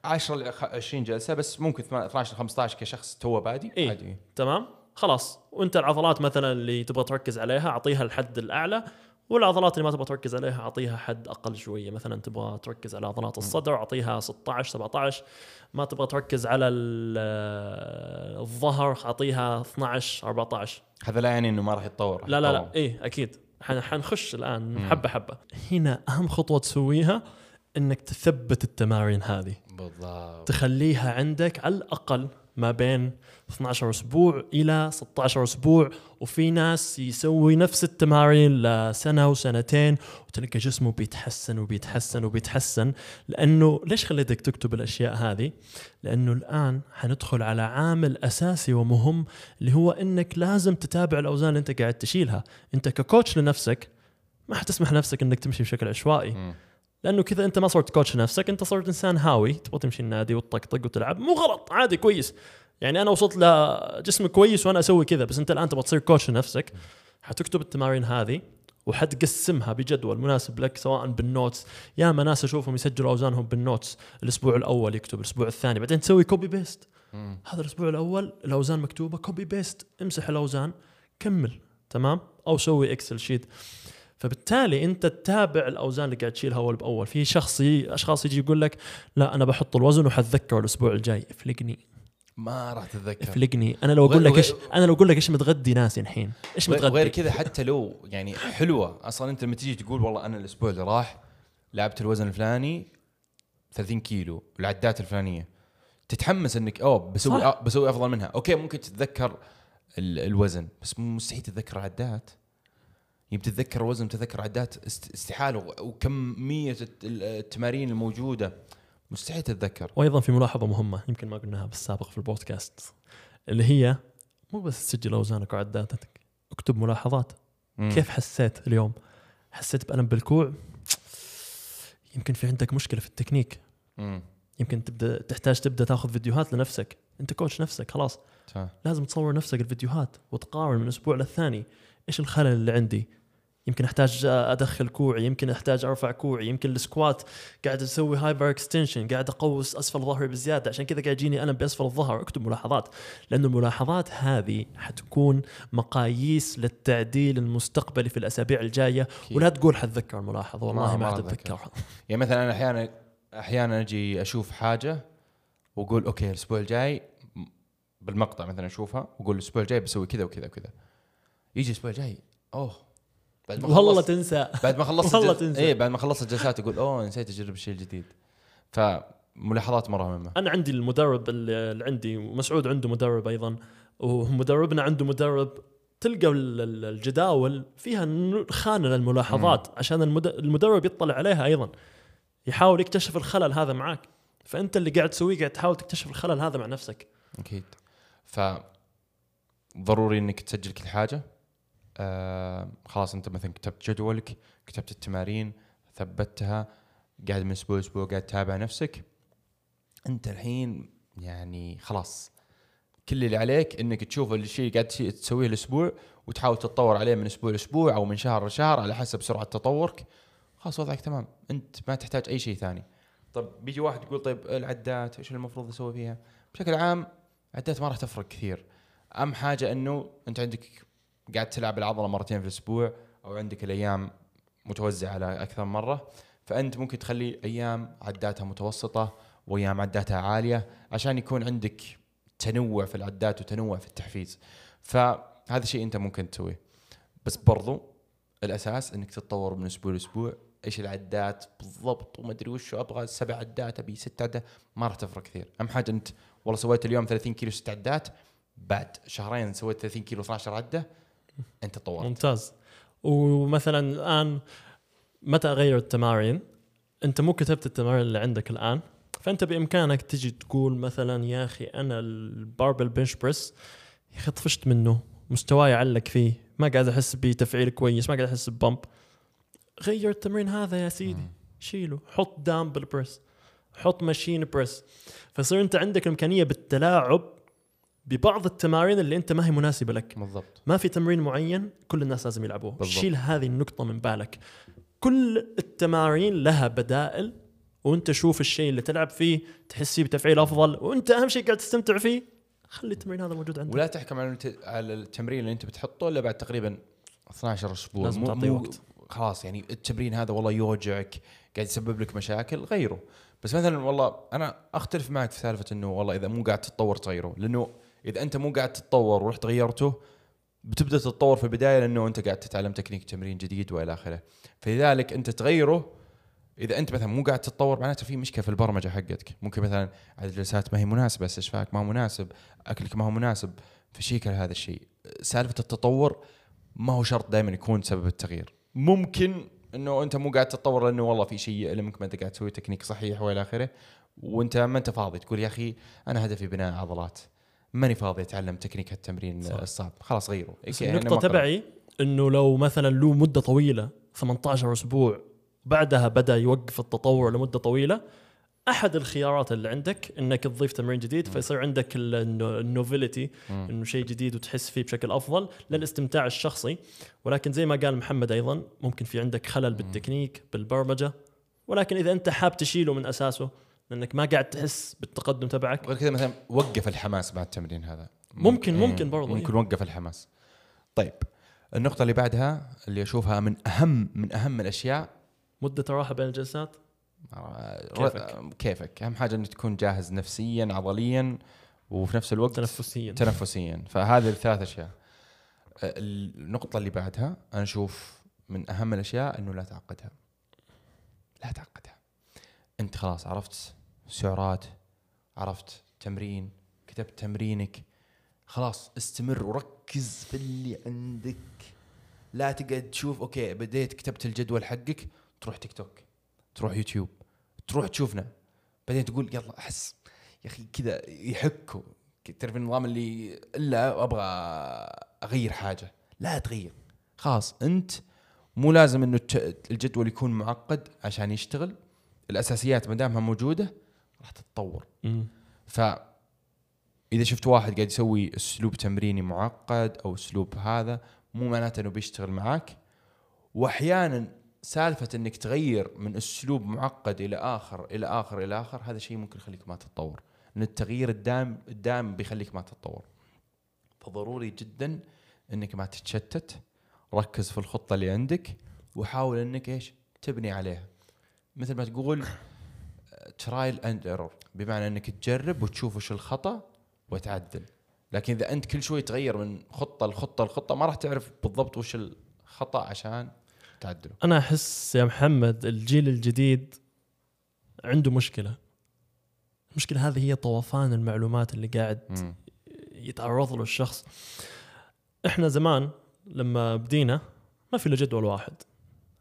10 ل 20 جلسة بس ممكن 12 ل 15 كشخص توه بادي؟
إيه.
عادي.
تمام. خلاص. وانت العضلات مثلا اللي تبغى تركز عليها أعطيها الحد الأعلى. والعضلات اللي ما تبغى تركز عليها أعطيها حد أقل شوية. مثلا تبغى تركز على عضلات الصدر أعطيها 16 17 ما تبغى تركز على ال- الظهر أعطيها 12 14
هذا لا يعني إنه ما راح يتطور
لا لا. لا. إيه أكيد. حن- حنخش
الآن.
حبة حبة. هنا أهم خطوة تسويها إنك تثبت التمارين هذه.
بالضبط.
تخليها عندك على الأقل ما بين 12 أسبوع إلى 16 أسبوع وفي ناس يسوي نفس التمارين لسنة وسنتين وتلقى جسمه بيتحسن وبيتحسن وبيتحسن. لأنه ليش خليتك تكتب الأشياء هذه؟ لأنه الآن حندخل على عامل أساسي ومهم اللي هو إنك لازم تتابع الأوزان اللي أنت قاعد تشيلها، أنت ككوتش لنفسك ما حتسمح لنفسك إنك تمشي بشكل عشوائي. لأنه كذا أنت ما صرت كوتش نفسك أنت صرت إنسان هاوي تبغى تمشي النادي وتطقطق وتلعب. مو غلط عادي كويس. يعني أنا وصلت لجسم كويس وأنا أسوي كذا بس أنت الآن تبغى تصير coach لنفسك. حتكتب التمارين هذه وحتقسمها بجدول مناسب لك سواء بال notes يا ما ناس أشوفهم يسجلوا أوزانهم بال notes الأسبوع الأول يكتب الأسبوع الثاني بعدين تسوي copy paste
مم.
هذا الأسبوع الأول الأوزان مكتوبة copy paste امسح الأوزان كمل تمام؟ أو سوي Excel sheet فبالتالي أنت تتابع الأوزان اللي قاعد تشيلها أول بأول. في شخص أشخاص يجي يقول لك لا أنا بحط الوزن وحتذكره الأسبوع الجاي. افلقني.
ما راح تتذكر.
افلقني. أنا لو
أقول
لك
إيش
أنا لو أقول لك إيش متغدي ناسي الحين. إيش
غير غير
متغدي
كذا حتى لو يعني حلوة. أصلا أنت لما تيجي تقول والله أنا الأسبوع اللي راح لعبت الوزن الفلاني 30 كيلو العدات الفلانية تتحمس إنك أوه بسوي. أه بسوي أفضل منها. أوكي ممكن تتذكر ال- الوزن بس مستحيل تتذكر العدات. يبي تتذكر الوزن تتذكر است- استحالة. وكمية الت- التمارين الموجودة. مستحيل تتذكر.
وأيضا في ملاحظة مهمة يمكن ما قلناها بالسابق في البودكاست اللي هي مو بس تسجل أوزانك وعداتك اكتب ملاحظات.
مم.
كيف حسيت اليوم؟ حسيت بألم بالكوع؟ يمكن في عندك مشكلة في التكنيك.
مم.
يمكن تبدأ تحتاج تبدأ تاخذ فيديوهات لنفسك. أنت coach نفسك خلاص.
تمام.
لازم تصور نفسك الفيديوهات وتقارن من أسبوع للثاني. إيش الخلل اللي عندي؟ يمكن أحتاج أدخل كوعي يمكن أحتاج أرفع كوعي يمكن ال squat قاعد أسوي hyperextension قاعد أقوس أسفل ظهري بزيادة. عشان كذا قاعد يجيني الم بأسفل الظهر اكتب ملاحظات لأنه الملاحظات هذه حتكون مقاييس للتعديل المستقبلي في الأسابيع الجاية.
أكيد.
ولا تقول حتذكر الملاحظة والله
ما-
حتتذكرها
يعني مثلا أنا أحيانا أحيانا أجي أشوف حاجة وأقول أوكي الأسبوع الجاي بالمقطع مثلا أشوفها وأقول الأسبوع الجاي بسوي كذا وكذا وكذا. يجي الأسبوع الجاي أوه بعد ما
والله
خلصت
تنسى.
بعد ما خلصت
والله. تنسى.
إيه بعد ما خلصت الجلسات أقول أوه نسيت أجرب الشيء الجديد فملاحظات مرة مهمة.
أنا عندي المدرب اللي عندي ومسعود عنده مدرب أيضا ومدربنا عنده مدرب تلقى ال- ال- الجداول فيها خانة للملاحظات عشان المد- المدرب يطلع عليها أيضا. يحاول يكتشف الخلل هذا معك فأنت اللي قاعد تسويه قاعد تحاول تكتشف الخلل هذا مع نفسك.
أكيد. ف ضروري إنك تسجل كل حاجة. آه خلاص انت مثلا كتبت جدولك كتبت التمارين ثبتها قاعد من أسبوع أسبوع قاعد تتابع نفسك. انت الحين يعني خلاص كل اللي عليك إنك تشوف الشيء قاعد تسويه الأسبوع وتحاول تتطور عليه من أسبوع لأسبوع أو من شهر لشهر على حسب سرعة تطورك. خلاص وضعك تمام. أنت ما تحتاج أي شيء ثاني. طب بيجي واحد يقول طيب العدات إيش المفروض أسوي فيها؟ بشكل عام عدات ما راح تفرق كثير. أهم حاجة إنه أنت عندك قاعد تلعب العضلة مرتين في الأسبوع أو عندك الأيام متوزعة على أكثر مرة فأنت ممكن تخلي أيام عداتها متوسطة وأيام عداتها عالية عشان يكون عندك تنوع في العدات وتنوع في التحفيز. فهذا شيء أنت ممكن تسويه. بس برضو الأساس إنك تتطور من أسبوع لأسبوع إيش العدات بالضبط وما أدري وش أبغى سبع عدات أبي ست عدات ما راح تفرق كثير. أهم حاجة أنت والله سويت اليوم 30 كيلو ست عدات بعد شهرين سويت 30 كيلو 12 عدة انت تطورت
ممتاز. ومثلا الآن متى أغير التمارين؟ أنت مو كتبت التمارين اللي عندك الآن فأنت بإمكانك تجي تقول مثلا يا أخي أنا ال barbell bench press يا أخي طفشت منه مستواي علق فيه ما قاعد أحس بتفعيل كويس ما قاعد أحس ب pump. غير التمرين هذا يا سيدي شيله حط dumbbell press حط machine press. فصير أنت عندك الإمكانية بالتلاعب ببعض التمارين اللي أنت ما هي مناسبة لك.
بالضبط.
ما في تمرين معين كل الناس لازم يلعبوه.
بالضبط.
شيل هذه النقطة من بالك. كل التمارين لها بدائل وأنت شوف الشيء اللي تلعب فيه تحس فيه بتفعيل أفضل وأنت أهم شيء قاعد تستمتع فيه خلي التمرين هذا موجود عندك.
ولا تحكم على على التمرين اللي أنت بتحطه إلا بعد تقريبا 12 أسبوع.
لازم تعطيه وقت.
خلاص يعني التمرين هذا والله يوجعك قاعد يسبب لك مشاكل غيره. بس مثلا والله أنا أختلف معك في سالفة إنه والله إذا مو قاعد تتطور تغيره لأنه إذا أنت مو قاعد تتطور ورحت غيرته بتبدأ تتطور في البداية لأنه أنت قاعد تتعلم تكنيك تمرين جديد وإلى آخره. فلذلك أنت تغيره إذا أنت مثلا مو قاعد تتطور معناته في مشكلة في البرمجة حقتك. ممكن مثلا عدد الجلسات ما هي مناسبة استشفائك ما هو مناسب أكلك ما هو مناسب ف check هذا الشيء. سالفة التطور ما هو شرط دائما يكون سبب التغيير. ممكن إنه أنت مو قاعد تتطور لأنه والله في شيء يألمك ما أنت قاعد تسوي تكنيك صحيح وإلى آخره وأنت ما أنت فاضي تقول يا أخي أنا هدفي بناء عضلات. ماني فاضي أتعلم تكنيك التمرين
صح.
الصعب خلاص غيره يعني قررت.
تبعي إنه لو مثلا له مدة طويلة 18 أسبوع بعدها بدأ يوقف التطور لمدة طويلة أحد الخيارات اللي عندك إنك تضيف تمرين جديد فيصير عندك ال novelty
مم.
إنه شيء جديد وتحس فيه بشكل أفضل للاستمتاع الشخصي ولكن زي ما قال محمد أيضا ممكن في عندك خلل بالتكنيك بالبرمجة ولكن إذا أنت حاب تشيله من أساسه لأنك ما قاعد تحس بالتقدم تبعك.
غير كذا مثلا وقف الحماس مع التمرين هذا.
ممكن-
إيه،
ممكن برضو،
ممكن وقف الحماس. طيب النقطة اللي بعدها اللي أشوفها من اهم من أهم الأشياء
مدة راحة بين الجلسات؟
آه،
كيفك.
كيفك؟ أهم حاجة إنك تكون جاهز نفسيا عضليا وفي نفس الوقت
تنفسيا.
تنفسيا. فهذه الثلاث أشياء. آه، النقطة اللي بعدها أنا أشوف من أهم الأشياء إنه لا تعقدها. لا تعقدها. أنت خلاص عرفت سعرات عرفت؟ تمرين كتبت تمرينك. خلاص استمر وركز في اللي عندك. لا تقعد تشوف okay بديت كتبت الجدول حقك تروح تيك توك تروح يوتيوب تروح تشوفنا. بعدين تقول يلا أحس. يا أخي كذا يحكوا. تعرف النظام اللي إلا أبغى أغير حاجة. لا تغير. خلاص أنت مو لازم إنه الجدول يكون معقد عشان يشتغل. الأساسيات ما دامها موجودة راح تتطور. ف إذا شفت واحد قاعد يسوي أسلوب تمريني معقد أو أسلوب هذا مو معناته إنه بيشتغل معك وأحيانا سالفة إنك تغير من أسلوب معقد إلى آخر إلى آخر إلى آخر هذا شيء ممكن يخليك ما تتطور. إن التغيير الدائم الدائم بيخليك ما تتطور. فضروري جدا إنك ما تتشتت. ركز في الخطة اللي عندك وحاول إنك إيش؟ تبني عليها. مثل ما تقول trial and error بمعنى إنك تجرب وتشوف وش الخطأ وتعدل. لكن إذا أنت كل شوي تغير من خطة لخطة لخطة ما راح تعرف بالضبط وش الخطأ عشان تعدله.
أنا أحس يا محمد الجيل الجديد عنده مشكلة. المشكلة هذه هي طوفان المعلومات اللي قاعد. يتعرض له الشخص. إحنا زمان لما بدينا ما في له جدول واحد.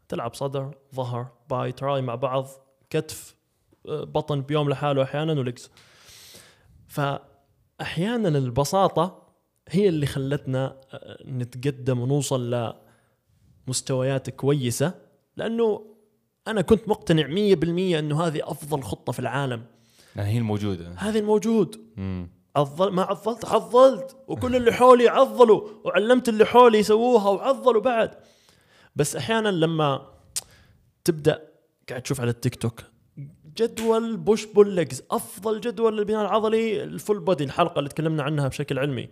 تلعب صدر ظهر باي تراي مع بعض كتف بطن بيوم لحاله أحيانا ولكس فأحيانا البساطة هي اللي خلتنا آه، نتقدم ونوصل لمستويات كويسة لأنه أنا كنت مقتنع 100% إنه هذه أفضل خطة في العالم.
لأن هي الموجودة.
هذه الموجود.
مم.
عضل ما عضلت عضلت. وكل اللي حولي عضلوا. وعلمت اللي حولي يسووها وعضلوا بعد. بس أحيانا لما تبدأ قاعد تشوف على التيك توك جدول push pull legs أفضل جدول للبناء العضلي ال full body الحلقة اللي تكلمنا عنها بشكل علمي.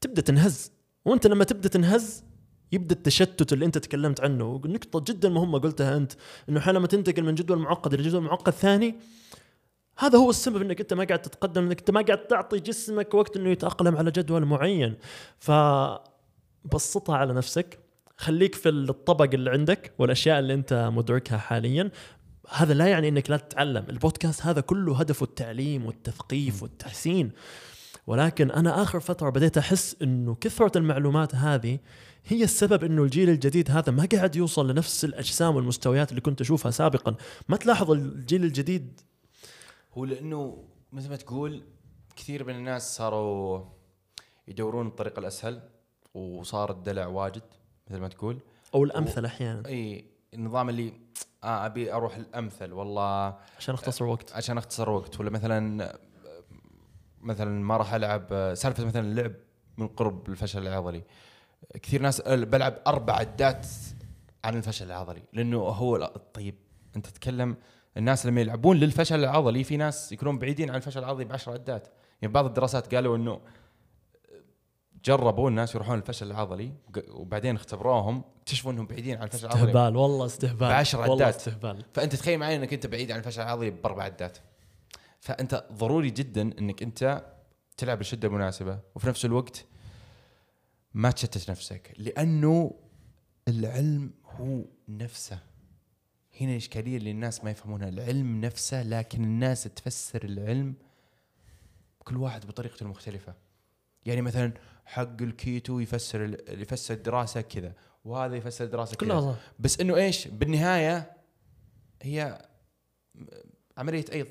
تبدأ تنهز. وأنت لما تبدأ تنهز يبدأ التشتت اللي أنت تكلمت عنه. نقطة جدا مهمة قلتها أنت إنه حينما تنتقل من جدول معقد إلى جدول معقد ثاني هذا هو السبب إنك أنت ما قاعد تتقدم إنك أنت ما قاعد تعطي جسمك وقت إنه يتأقلم على جدول معين. فبسطها على نفسك. خليك في الطبق اللي عندك والأشياء اللي أنت مدركها حاليا. هذا لا يعني إنك لا تتعلم. البودكاست هذا كله هدفه التعليم والتثقيف والتحسين. ولكن أنا آخر فترة بديت أحس إنه كثرة المعلومات هذه هي السبب إنه الجيل الجديد هذا ما قاعد يوصل لنفس الأجسام والمستويات اللي كنت أشوفها سابقا. ما تلاحظ الجيل الجديد؟
هو لأنه مثل ما تقول كثير من الناس صاروا يدورون الطريق الأسهل وصار الدلع واجد مثل ما تقول.
أو الأمثل أحيانا.
إي النظام اللي آه أبي أروح الأمثل والله
عشان أختصر وقت.
عشان أختصر وقت. ولا مثلا مثلا ما راح ألعب سالفة مثلا اللعب من قرب الفشل العضلي. كثير ناس بلعب أربع عدات عن الفشل العضلي لأنه هو طيب أنت تتكلم الناس لما يلعبون للفشل العضلي في ناس يكونون بعيدين عن الفشل العضلي بعشر عدات. يعني بعض الدراسات قالوا إنه جربوا الناس يروحون الفشل العضلي وبعدين اختبروهم اكتشفوا إنهم بعيدين عن الفشل العضلي.
استهبال والله استهبال
بعشر
والله
عدات.
استهبال.
فأنت تخيل معي إنك أنت بعيد عن الفشل العضلي بأربع عدات. فأنت ضروري جدا إنك أنت تلعب بالشده المناسبه وفي نفس الوقت ما تشتت نفسك لأنه العلم هو نفسه. هنا الاشكاليه اللي الناس ما يفهمونها. العلم نفسه لكن الناس تفسر العلم كل واحد بطريقته المختلفه يعني مثلا حق الكيتو يفسر يفسر الدراسه كذا وهذا يفسر الدراسه كذا.
كلها صح
بس إنه إيش؟ بالنهاية هي عملية ايض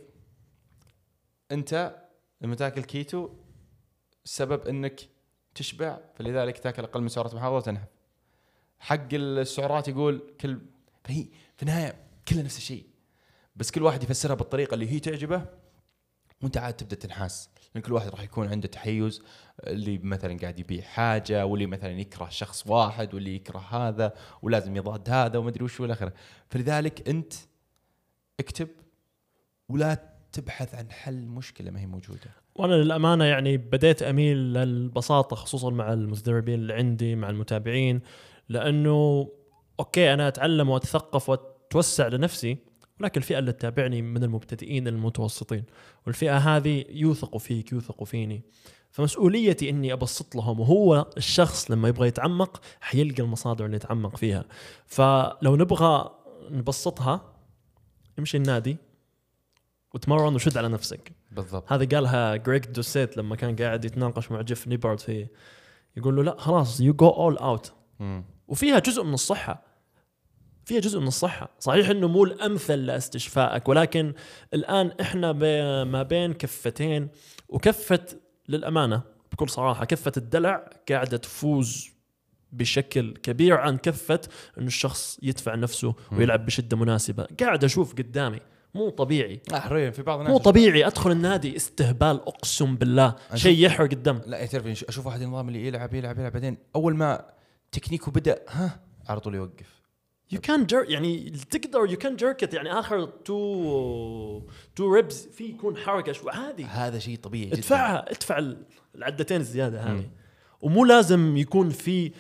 أنت لما تاكل كيتو السبب إنك تشبع فلذلك تاكل أقل من سعرات محافظة وتنهب. حق السعرات يقول كل فهي في النهاية كلها نفس الشيء. بس كل واحد يفسرها بالطريقة اللي هي تعجبه وأنت عاد تبدأ تنحاس. لأن كل واحد راح يكون عنده تحيز اللي مثلا قاعد يبيع حاجة واللي مثلا يكره شخص واحد واللي يكره هذا ولازم يضاد هذا وما أدري وش والى آخره. فلذلك أنت اكتب ولا تبحث عن حل مشكلة ما هي موجودة.
وأنا للأمانة يعني بديت أميل للبساطة خصوصا مع المتدربين اللي عندي مع المتابعين لأنه أوكي أنا أتعلم وأتثقف وأتوسع لنفسي ولكن الفئة اللي تتابعني من المبتدئين المتوسطين والفئة هذه يوثقوا فيك يوثقوا فيني. فمسؤوليتي إني أبسط لهم وهو الشخص لما يبغى يتعمق حيلقى المصادر اللي يتعمق فيها. فلو نبغى نبسطها امشي النادي وتمرن وشد على نفسك.
بالضبط.
هذا قالها جريج دوسيت لما كان قاعد يتناقش مع جيف نيبارد في يقول له لا خلاص you go all
out.
وفيها جزء من الصحة. فيها جزء من الصحة. صحيح إنه مو الأمثل لاستشفائك ولكن الآن إحنا بي- ما بين كفتين وكفة للأمانة بكل صراحة كفة الدلع قاعدة تفوز بشكل كبير عن كفة إنه الشخص يدفع نفسه ويلعب بشدة مناسبة. قاعد أشوف قدامي مو طبيعي.
حرفيا في بعض الناس
مو طبيعي. أدخل النادي استهبال أقسم بالله. شيء يحرق الدم.
لا تعرف أشوف واحد النظام اللي يلعب يلعب يلعب بعدين أول ما تكنيكه بدأ ها على طول يوقف.
يو كان جر يعني تقدر يو كان جركت يعني آخر تو تو ريبز في يكون حركة شو عادي.
هذا شيء طبيعي جدا.
ادفعها ادفع العدتين الزيادة هذه. ومو لازم يكون في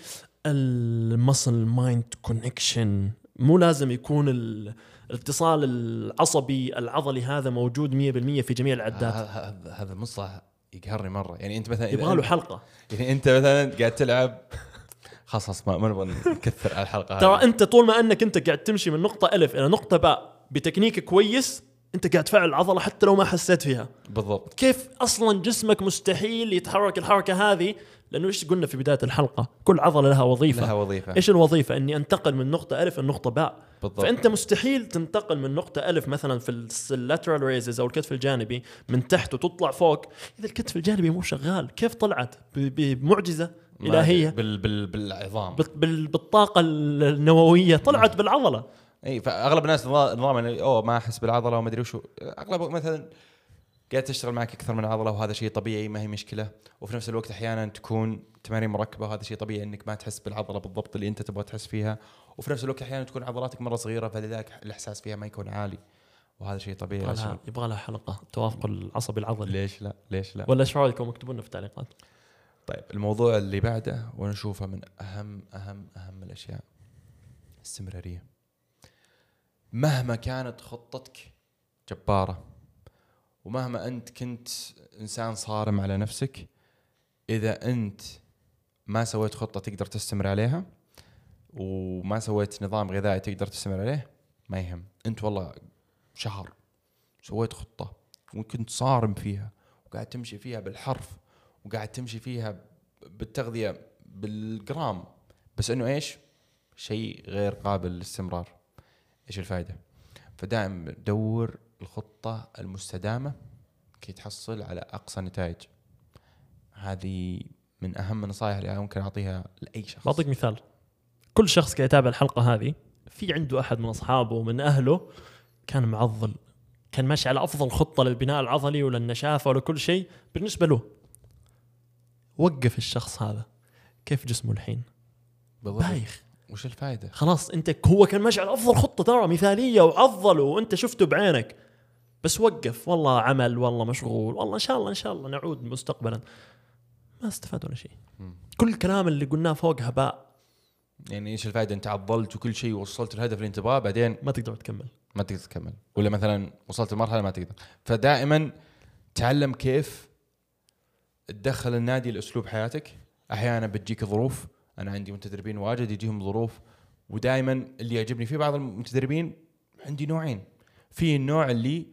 ال muscle mind connection مو لازم يكون الاتصال العصبي العضلي هذا موجود 100% في جميع العدات.
هذا هذا المصطلح يقهرني مرة. يعني أنت مثلا
يبغى له حلقة.
يعني أنت مثلا قاعد تلعب خلاص خلاص ما نبغى نكثر على الحلقة
ترى أنت طول ما أنك أنت قاعد تمشي من نقطة ألف إلى نقطة باء بتكنيك كويس أنت قاعد تفعل العضلة حتى لو ما حسيت فيها.
بالضبط.
كيف أصلا جسمك مستحيل يتحرك الحركة هذه؟ لأنه إيش قلنا في بداية الحلقة؟ كل عضلة لها وظيفة.
لها وظيفة.
إيش الوظيفة؟ إني أنتقل من نقطة ألف لنقطه باء.
بالضبط.
فأنت مستحيل تنتقل من نقطة ألف مثلا في ال lateral raises أو الكتف الجانبي من تحت وتطلع فوق. إذا الكتف الجانبي مو شغال كيف طلعت؟ بمعجزة. إلهية.
بال بال بالعظام.
بال بالطاقة النووية طلعت بالعضلة.
إي فأغلب الناس نظام يعني أوه ما أحس بالعضلة وما أدري وشو. أغلب مثلا قاعد تشتغل معك أكثر من عضلة وهذا شيء طبيعي ما هي مشكلة. وفي نفس الوقت أحيانا تكون تمارين مركبه وهذا شيء طبيعي إنك ما تحس بالعضلة بالضبط اللي أنت تبغى تحس فيها. وفي نفس الوقت أحيانا تكون عضلاتك مرة صغيرة فلذلك الإحساس فيها ما يكون عالي. وهذا شيء طبيعي.
يبغى لها حلقة توافق العصبي العضلي.
ليش لا؟ ليش لا؟
ولا إيش رأيكم؟ اكتبوا لنا في التعليقات.
طيب الموضوع اللي بعده ونشوفه من أهم أهم أهم الأشياء. الاستمراريه مهما كانت خطتك جبارة ومهما أنت كنت إنسان صارم على نفسك إذا أنت ما سويت خطة تقدر تستمر عليها وما سويت نظام غذائي تقدر تستمر عليه ما يهم. أنت والله شهر سويت خطة وكنت صارم فيها وقاعد تمشي فيها بالحرف وقاعد تمشي فيها بالتغذية بالجرام. بس إنه إيش؟ شيء غير قابل للاستمرار. إيش الفائده فدائما دور الخطة المستدامة كي تحصل على أقصى نتائج. هذه من أهم النصائح اللي ممكن أعطيها لأي شخص.
بعطيك مثال. كل شخص قاعد يتابع الحلقة هذه في عنده أحد من أصحابه ومن أهله كان معضل كان ماشي على أفضل خطة للبناء العضلي وللنشافة ولكل شيء بالنسبة له. وقف الشخص هذا. كيف جسمه الحين؟ بايخ.
وش الفائده؟
خلاص انت هو كان ماشي على أفضل خطة ترى مثالية وعضل وانت شفته بعينك. بس وقف. والله عمل والله مشغول والله إن شاء الله إن شاء الله نعود مستقبلا. ما استفاد ولا شيء. كل الكلام اللي قلناه فوق هباء.
يعني إيش الفائده أنت عضلت وكل شيء وصلت الهدف اللي انت تبغاه بعدين
ما تقدر تكمل.
ما تقدر تكمل. ولا مثلا وصلت لمرحله ما تقدر. فدائما تعلم كيف تدخل النادي لأسلوب حياتك. أحيانا بتجيك ظروف أنا عندي متدربين واجد يجيهم ظروف ودائما اللي يعجبني في بعض المتدربين عندي نوعين. في النوع اللي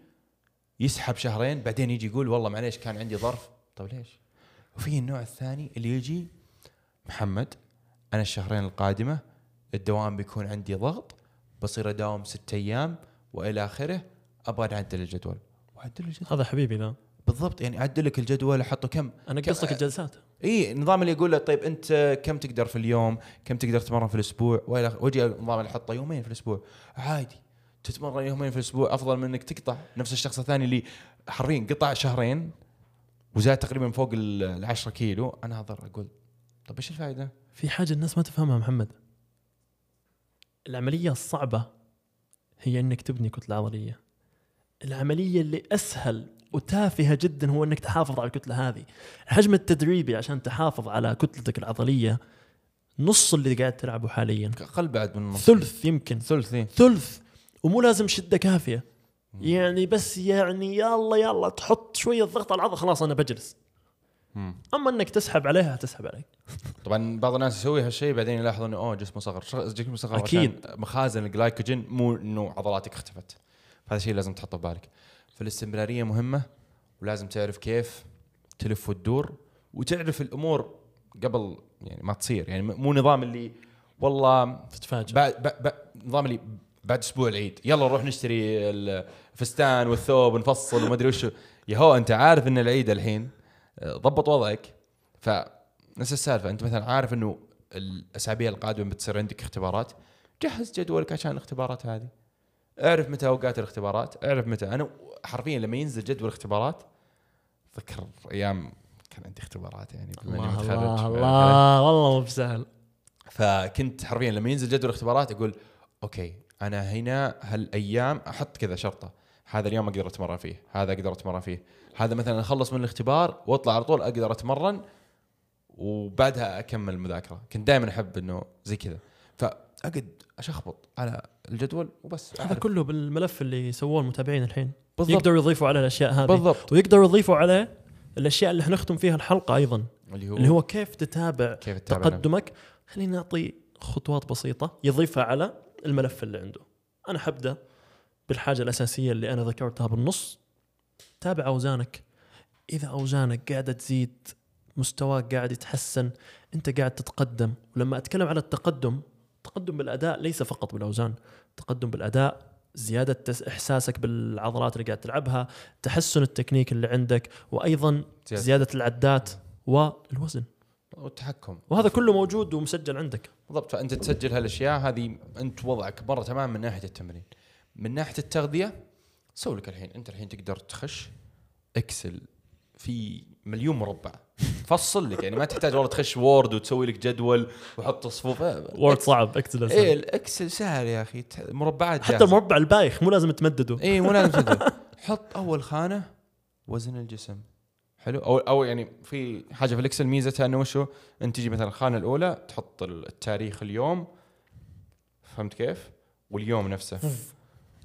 يسحب شهرين بعدين يجي يقول والله معليش كان عندي ظرف. طيب ليش؟ وفي النوع الثاني اللي يجي محمد أنا الشهرين القادمة الدوام بيكون عندي ضغط بصير أداوم ستة أيام وإلى آخره أبغى اعدل الجدول
واعدل الجدول هذا حبيبي ذا
بالضبط يعني أعدل لك الجدول أحطه كم
أنا قصدك الجلسات.
إي النظام اللي يقول له طيب أنت كم تقدر في اليوم؟ كم تقدر تتمرن في الأسبوع؟ وإلى وجي النظام اللي أحطه يومين في الأسبوع. عادي. تتمرن يومين في الأسبوع أفضل من إنك تقطع نفس الشخص الثاني اللي حرفيا قطع شهرين وزاد تقريبا فوق ال 10 كيلو. أنا اضر أقول طيب إيش الفائده؟
في حاجة الناس ما تفهمها محمد. العملية الصعبة هي إنك تبني كتلة عضلية. العملية اللي أسهل وتافهة جدا هو إنك تحافظ على الكتله هذه. الحجم التدريبي عشان تحافظ على كتلتك العضلية نص اللي قاعد تلعبه حاليا.
أقل بعد من
نص ثلث يمكن.
ثلث
ثلث. ومو لازم شدة كافية. يعني بس يعني يلا يلا تحط شوية ضغط على العضلة خلاص أنا بجلس. أما إنك تسحب عليها تسحب عليك.
طبعا بعض الناس يسوي هالشيء بعدين يلاحظ انه أوه جسمه صغر. جسمه صغر أكيد. مخازن الجلايكوجين مو إنه عضلاتك اختفت. فهذا الشيء لازم تحطه في بالك. فالاستمرارية مهمة ولازم تعرف كيف تلف وتدور وتعرف الأمور قبل يعني ما تصير. يعني مو نظام اللي والله
تتفاجئ.
بعد نظام اللي بعد أسبوع العيد يلا نروح نشتري الفستان والثوب ونفصل وما أدري وش. يا هو أنت عارف إن العيد الحين ضبط وضعك فنفس السالفة. أنت مثلا عارف إنه الأسابيع القادمة بتصير عندك اختبارات جهز جدولك عشان الاختبارات هذه. اعرف متى اوقات الاختبارات اعرف متى. أنا حرفيا لما ينزل جدول اختبارات ذكر أيام كان عندي اختبارات يعني بما إني
الله
متخرج.
الله الله والله مو بسهل.
فكنت حرفيا لما ينزل جدول اختبارات أقول أوكي أنا هنا هالأيام أحط كذا شرطة. هذا اليوم أقدر أتمرن فيه هذا أقدر أتمرن فيه. هذا مثلا أخلص من الاختبار وأطلع على طول أقدر أتمرن وبعدها أكمل المذاكره كنت دائما أحب إنه زي كذا. فاقعد أشخبط على الجدول وبس.
هذا
أعرف.
كله بالملف اللي سووه المتابعين الحين.
بالضبط.
يقدروا يضيفوا على الأشياء هذه.
بالضبط.
ويقدروا يضيفوا عليه الأشياء اللي حنختم فيها الحلقة أيضا
اللي هو
اللي هو كيف تتابع
كيف
تقدمك. خلينا نعطي خطوات بسيطة يضيفها على الملف اللي عنده. أنا حبدأ بالحاجة الأساسية اللي أنا ذكرتها بالنص. تابع أوزانك. إذا أوزانك قاعدة تزيد مستواك قاعد يتحسن أنت قاعد تتقدم. ولما أتكلم على التقدم تقدم بالأداء ليس فقط بالأوزان تقدم بالأداء زيادة تس- إحساسك بالعضلات اللي قاعد تلعبها تحسن التكنيك اللي عندك وأيضا
زيادة.
زيادة العدات والوزن.
والتحكم.
وهذا كله موجود ومسجل عندك.
بالضبط فأنت تسجل هالأشياء هذه أنت وضعك مره تمام من ناحية التمرين. من ناحية التغذية سوي لك الحين أنت الحين تقدر تخش Excel في مليون مربع. فصل لك يعني ما تحتاج والله تخش Word وتسوي لك جدول وحط صفوف.
Word صعب Excel
إيه ال Excel سهل يا أخي مربعات
حتى
جاهزة.
المربع البايخ مو لازم تمدده.
إيه مو لازم تدري حط أول خانة وزن الجسم. حلو؟ أو أو يعني في حاجة في الإكسل ميزتها انه وشو أنت تجي مثلا الخانة الأولى تحط التاريخ اليوم. فهمت كيف؟ واليوم نفسه.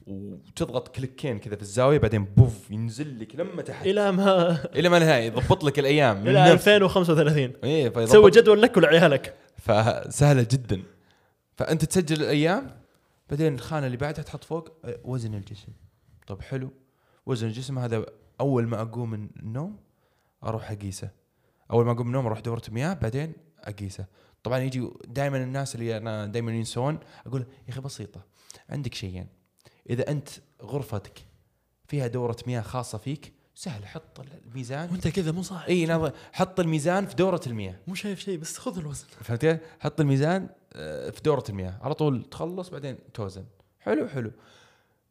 وتضغط كليكين كذا في الزاوية بعدين بوف ينزل لك لما تحت.
إلى ما
إلى ما نهائي يضبط لك الأيام
إلى
نفس-
2035
إيه
تسوي جدول لك ولعيالك
فسهلة جدا. فأنت تسجل الأيام بعدين الخانة اللي بعدها تحط فوق وزن الجسم. طب حلو. وزن الجسم هذا أول ما أقوم من النوم أروح أقيسه. أول ما أقوم من النوم أروح دورة مياه بعدين أقيسه. طبعا يجي دائما الناس اللي أنا دائما ينسون أقول يا أخي بسيطة عندك شيئين. إذا أنت غرفتك فيها دورة مياه خاصة فيك سهل حط الميزان.
وأنت كذا مو صح
إي نظ- حط الميزان في دورة المياه.
مو شايف شيء بس خذ الوزن.
فهمت؟ حط الميزان آه، في دورة المياه. على طول تخلص بعدين توزن. حلو حلو.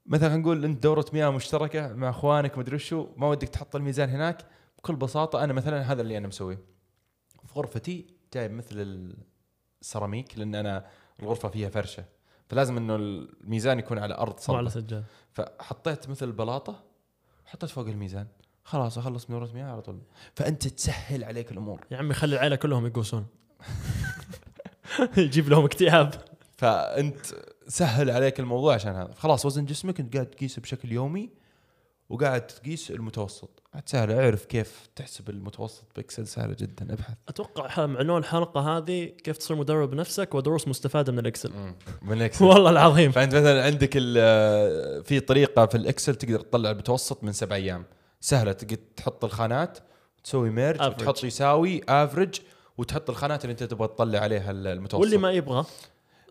مثلا نقول أنت دورة مياه مشتركة مع أخوانك مدري شو ما ودك تحط الميزان هناك. بكل بساطة أنا مثلا هذا اللي أنا مسويه. في غرفتي جايب مثل السيراميك لأن أنا الغرفة فيها فرشة. فلازم إنه الميزان يكون على أرض
مو على سجاد
فحطيت مثل البلاطة حطيت فوق الميزان. خلاص أخلص من مياه على طول. فأنت تسهل عليك الأمور.
يا عمي خلي العيلة كلهم يقوسون يجيب لهم اكتئاب.
فأنت سهل عليك الموضوع عشان هذا. خلاص وزن جسمك أنت قاعد تقيسه بشكل يومي. وقاعد تقيس المتوسط. عاد سهل اعرف كيف تحسب المتوسط ب Excel سهلة جدا
أبحث. أتوقع عنوان الحلقة هذه كيف تصير مدرب بنفسك ودروس مستفادة من ال Excel.
من ال Excel.
والله العظيم.
فأنت مثلا عندك ال- في طريقة في ال Excel تقدر تطلع المتوسط من سبع أيام. سهلة تقدر تحط الخانات تسوي merge
average.
وتحط يساوي average وتحط الخانات اللي أنت تبغى تطلع عليها المتوسط.
واللي ما يبغى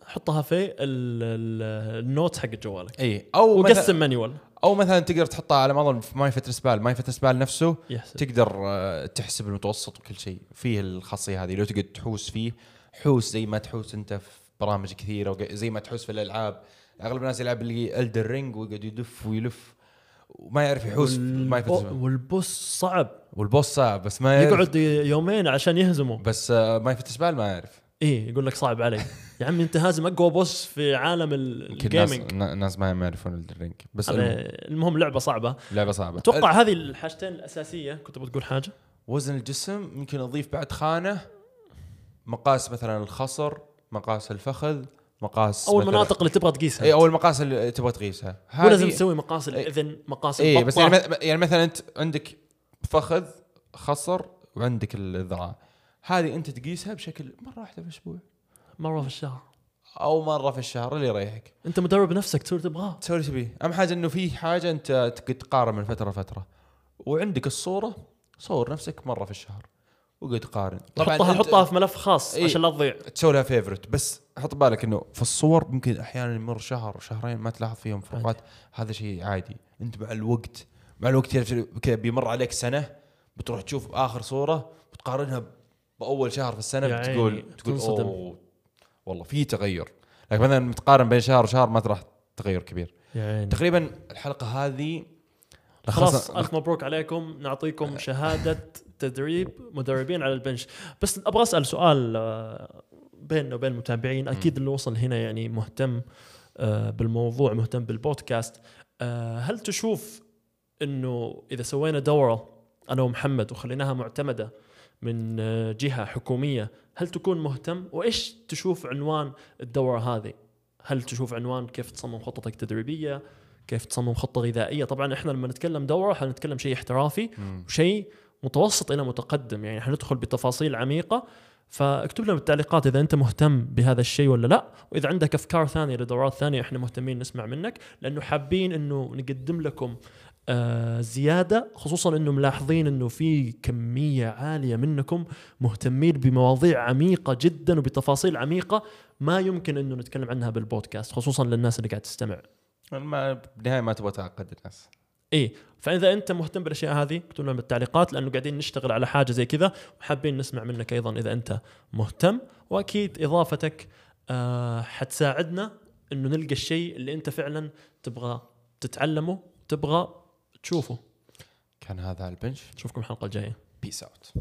حطها في ال- ال- ال note حق جوالك
إي أو
وقسم manual
أو مثلا تقدر تحطها على ما اظن في ماي فتر سبال. ماي فتر سبال نفسه
يحسب
تقدر آه، تحسب المتوسط وكل شيء. فيه الخاصية هذه. لو تقدر تحوس فيه حوس زي ما تحوس أنت في برامج كثيرة زي ما تحوس في الألعاب. أغلب الناس يلعب Elden Ring ويقعد يدف ويلف. وما يعرف يحوس ما
والب-
يفتح
وال boss صعب.
وال boss صعب بس ما يعرف.
يقعد يومين عشان يهزمه.
بس آه، MyFitnessPal ما يعرف.
إيه يقول لك صعب علي. يا عمي أنت هازم أقوى boss في عالم ال-
يمكن ناس
ال gaming
نا- ناس ما يعرفون Elden Ring بس المهم،
لعبة صعبة.
لعبة صعبة.
أتوقع هذه الحاجتين الأساسية. كنت بتقول حاجة؟
وزن الجسم يمكن أضيف بعد خانة. مقاس مثلا الخصر مقاس الفخذ مقاس أو
المناطق اللي تبغى تقيسها.
اي أو المقاس اللي تبغى تقيسها.
مو لازم
هذه-
تسوي مقاس الاذن مقاس
اي بس يعني يعني مثلا أنت عندك فخذ خصر وعندك الذراع. هذه أنت تقيسها بشكل مرة واحدة في الأسبوع.
مرة في الشهر.
أو مرة في الشهر اللي يريحك.
أنت مدرب نفسك تسوي تبغاه.
تسوي اللي تبيه. اهم حاجة إنه في حاجة أنت تقارن من فترة لفترة. وعندك الصورة صور نفسك مرة في الشهر. وقعد تقارن.
حطها حطها في ملف خاص
إيه.
عشان لا تضيع.
تسوي لها فيفرت بس حط بالك إنه في الصور ممكن أحيانا يمر شهر شهرين ما تلاحظ فيهم فروقات هذا شيء عادي. أنت مع الوقت مع الوقت كذا بيمر عليك سنة بتروح تشوف آخر صورة بتقارنها بأول شهر في السنة
يا
بتقول تقول
تنصدم.
أوه والله في تغير. لكن مثلا متقارن بين شهر وشهر ما راح تغير كبير.
يعني
تقريبا الحلقة هذه
خلاص ألف مبروك عليكم. نعطيكم شهادة تدريب مدربين على البنش. بس أبغى أسأل سؤال آه، بيننا وبين المتابعين. أكيد اللي وصل هنا يعني مهتم آه، بالموضوع مهتم بالبودكاست. آه، هل تشوف إنه إذا سوينا دورة أنا ومحمد وخليناها معتمدة من آه، جهة حكومية. هل تكون مهتم؟ وإيش تشوف عنوان الدورة هذه؟ هل تشوف عنوان كيف تصمم خطتك التدريبيه كيف تصمم خطة غذائية؟ طبعا إحنا لما نتكلم دورة حنتكلم شيء احترافي. وشيء متوسط إلى متقدم. يعني حندخل بتفاصيل عميقة. فاكتب لنا بالتعليقات إذا أنت مهتم بهذا الشيء ولا لا. وإذا عندك أفكار ثانية لدورات ثانية إحنا مهتمين نسمع منك. لأنه حابين إنه نقدم لكم آه زيادة خصوصا انه ملاحظين إنه في كمية عالية منكم مهتمين بمواضيع عميقة جدا وبتفاصيل عميقة ما يمكن إنه نتكلم عنها بالبودكاست خصوصا للناس اللي قاعد تستمع.
ما بالنهاية ما تبغى تعقد الناس.
إيه فإذا أنت مهتم بالأشياء هذه اكتب لنا بالتعليقات لأنه قاعدين نشتغل على حاجة زي كذا وحابين نسمع منك أيضا إذا أنت مهتم. وأكيد إضافتك آه حتساعدنا إنه نلقى الشيء اللي أنت فعلا تبغى تتعلمه تبغى تشوفه.
كان هذا ال Bench.
نشوفكم الحلقة الجاية.
peace out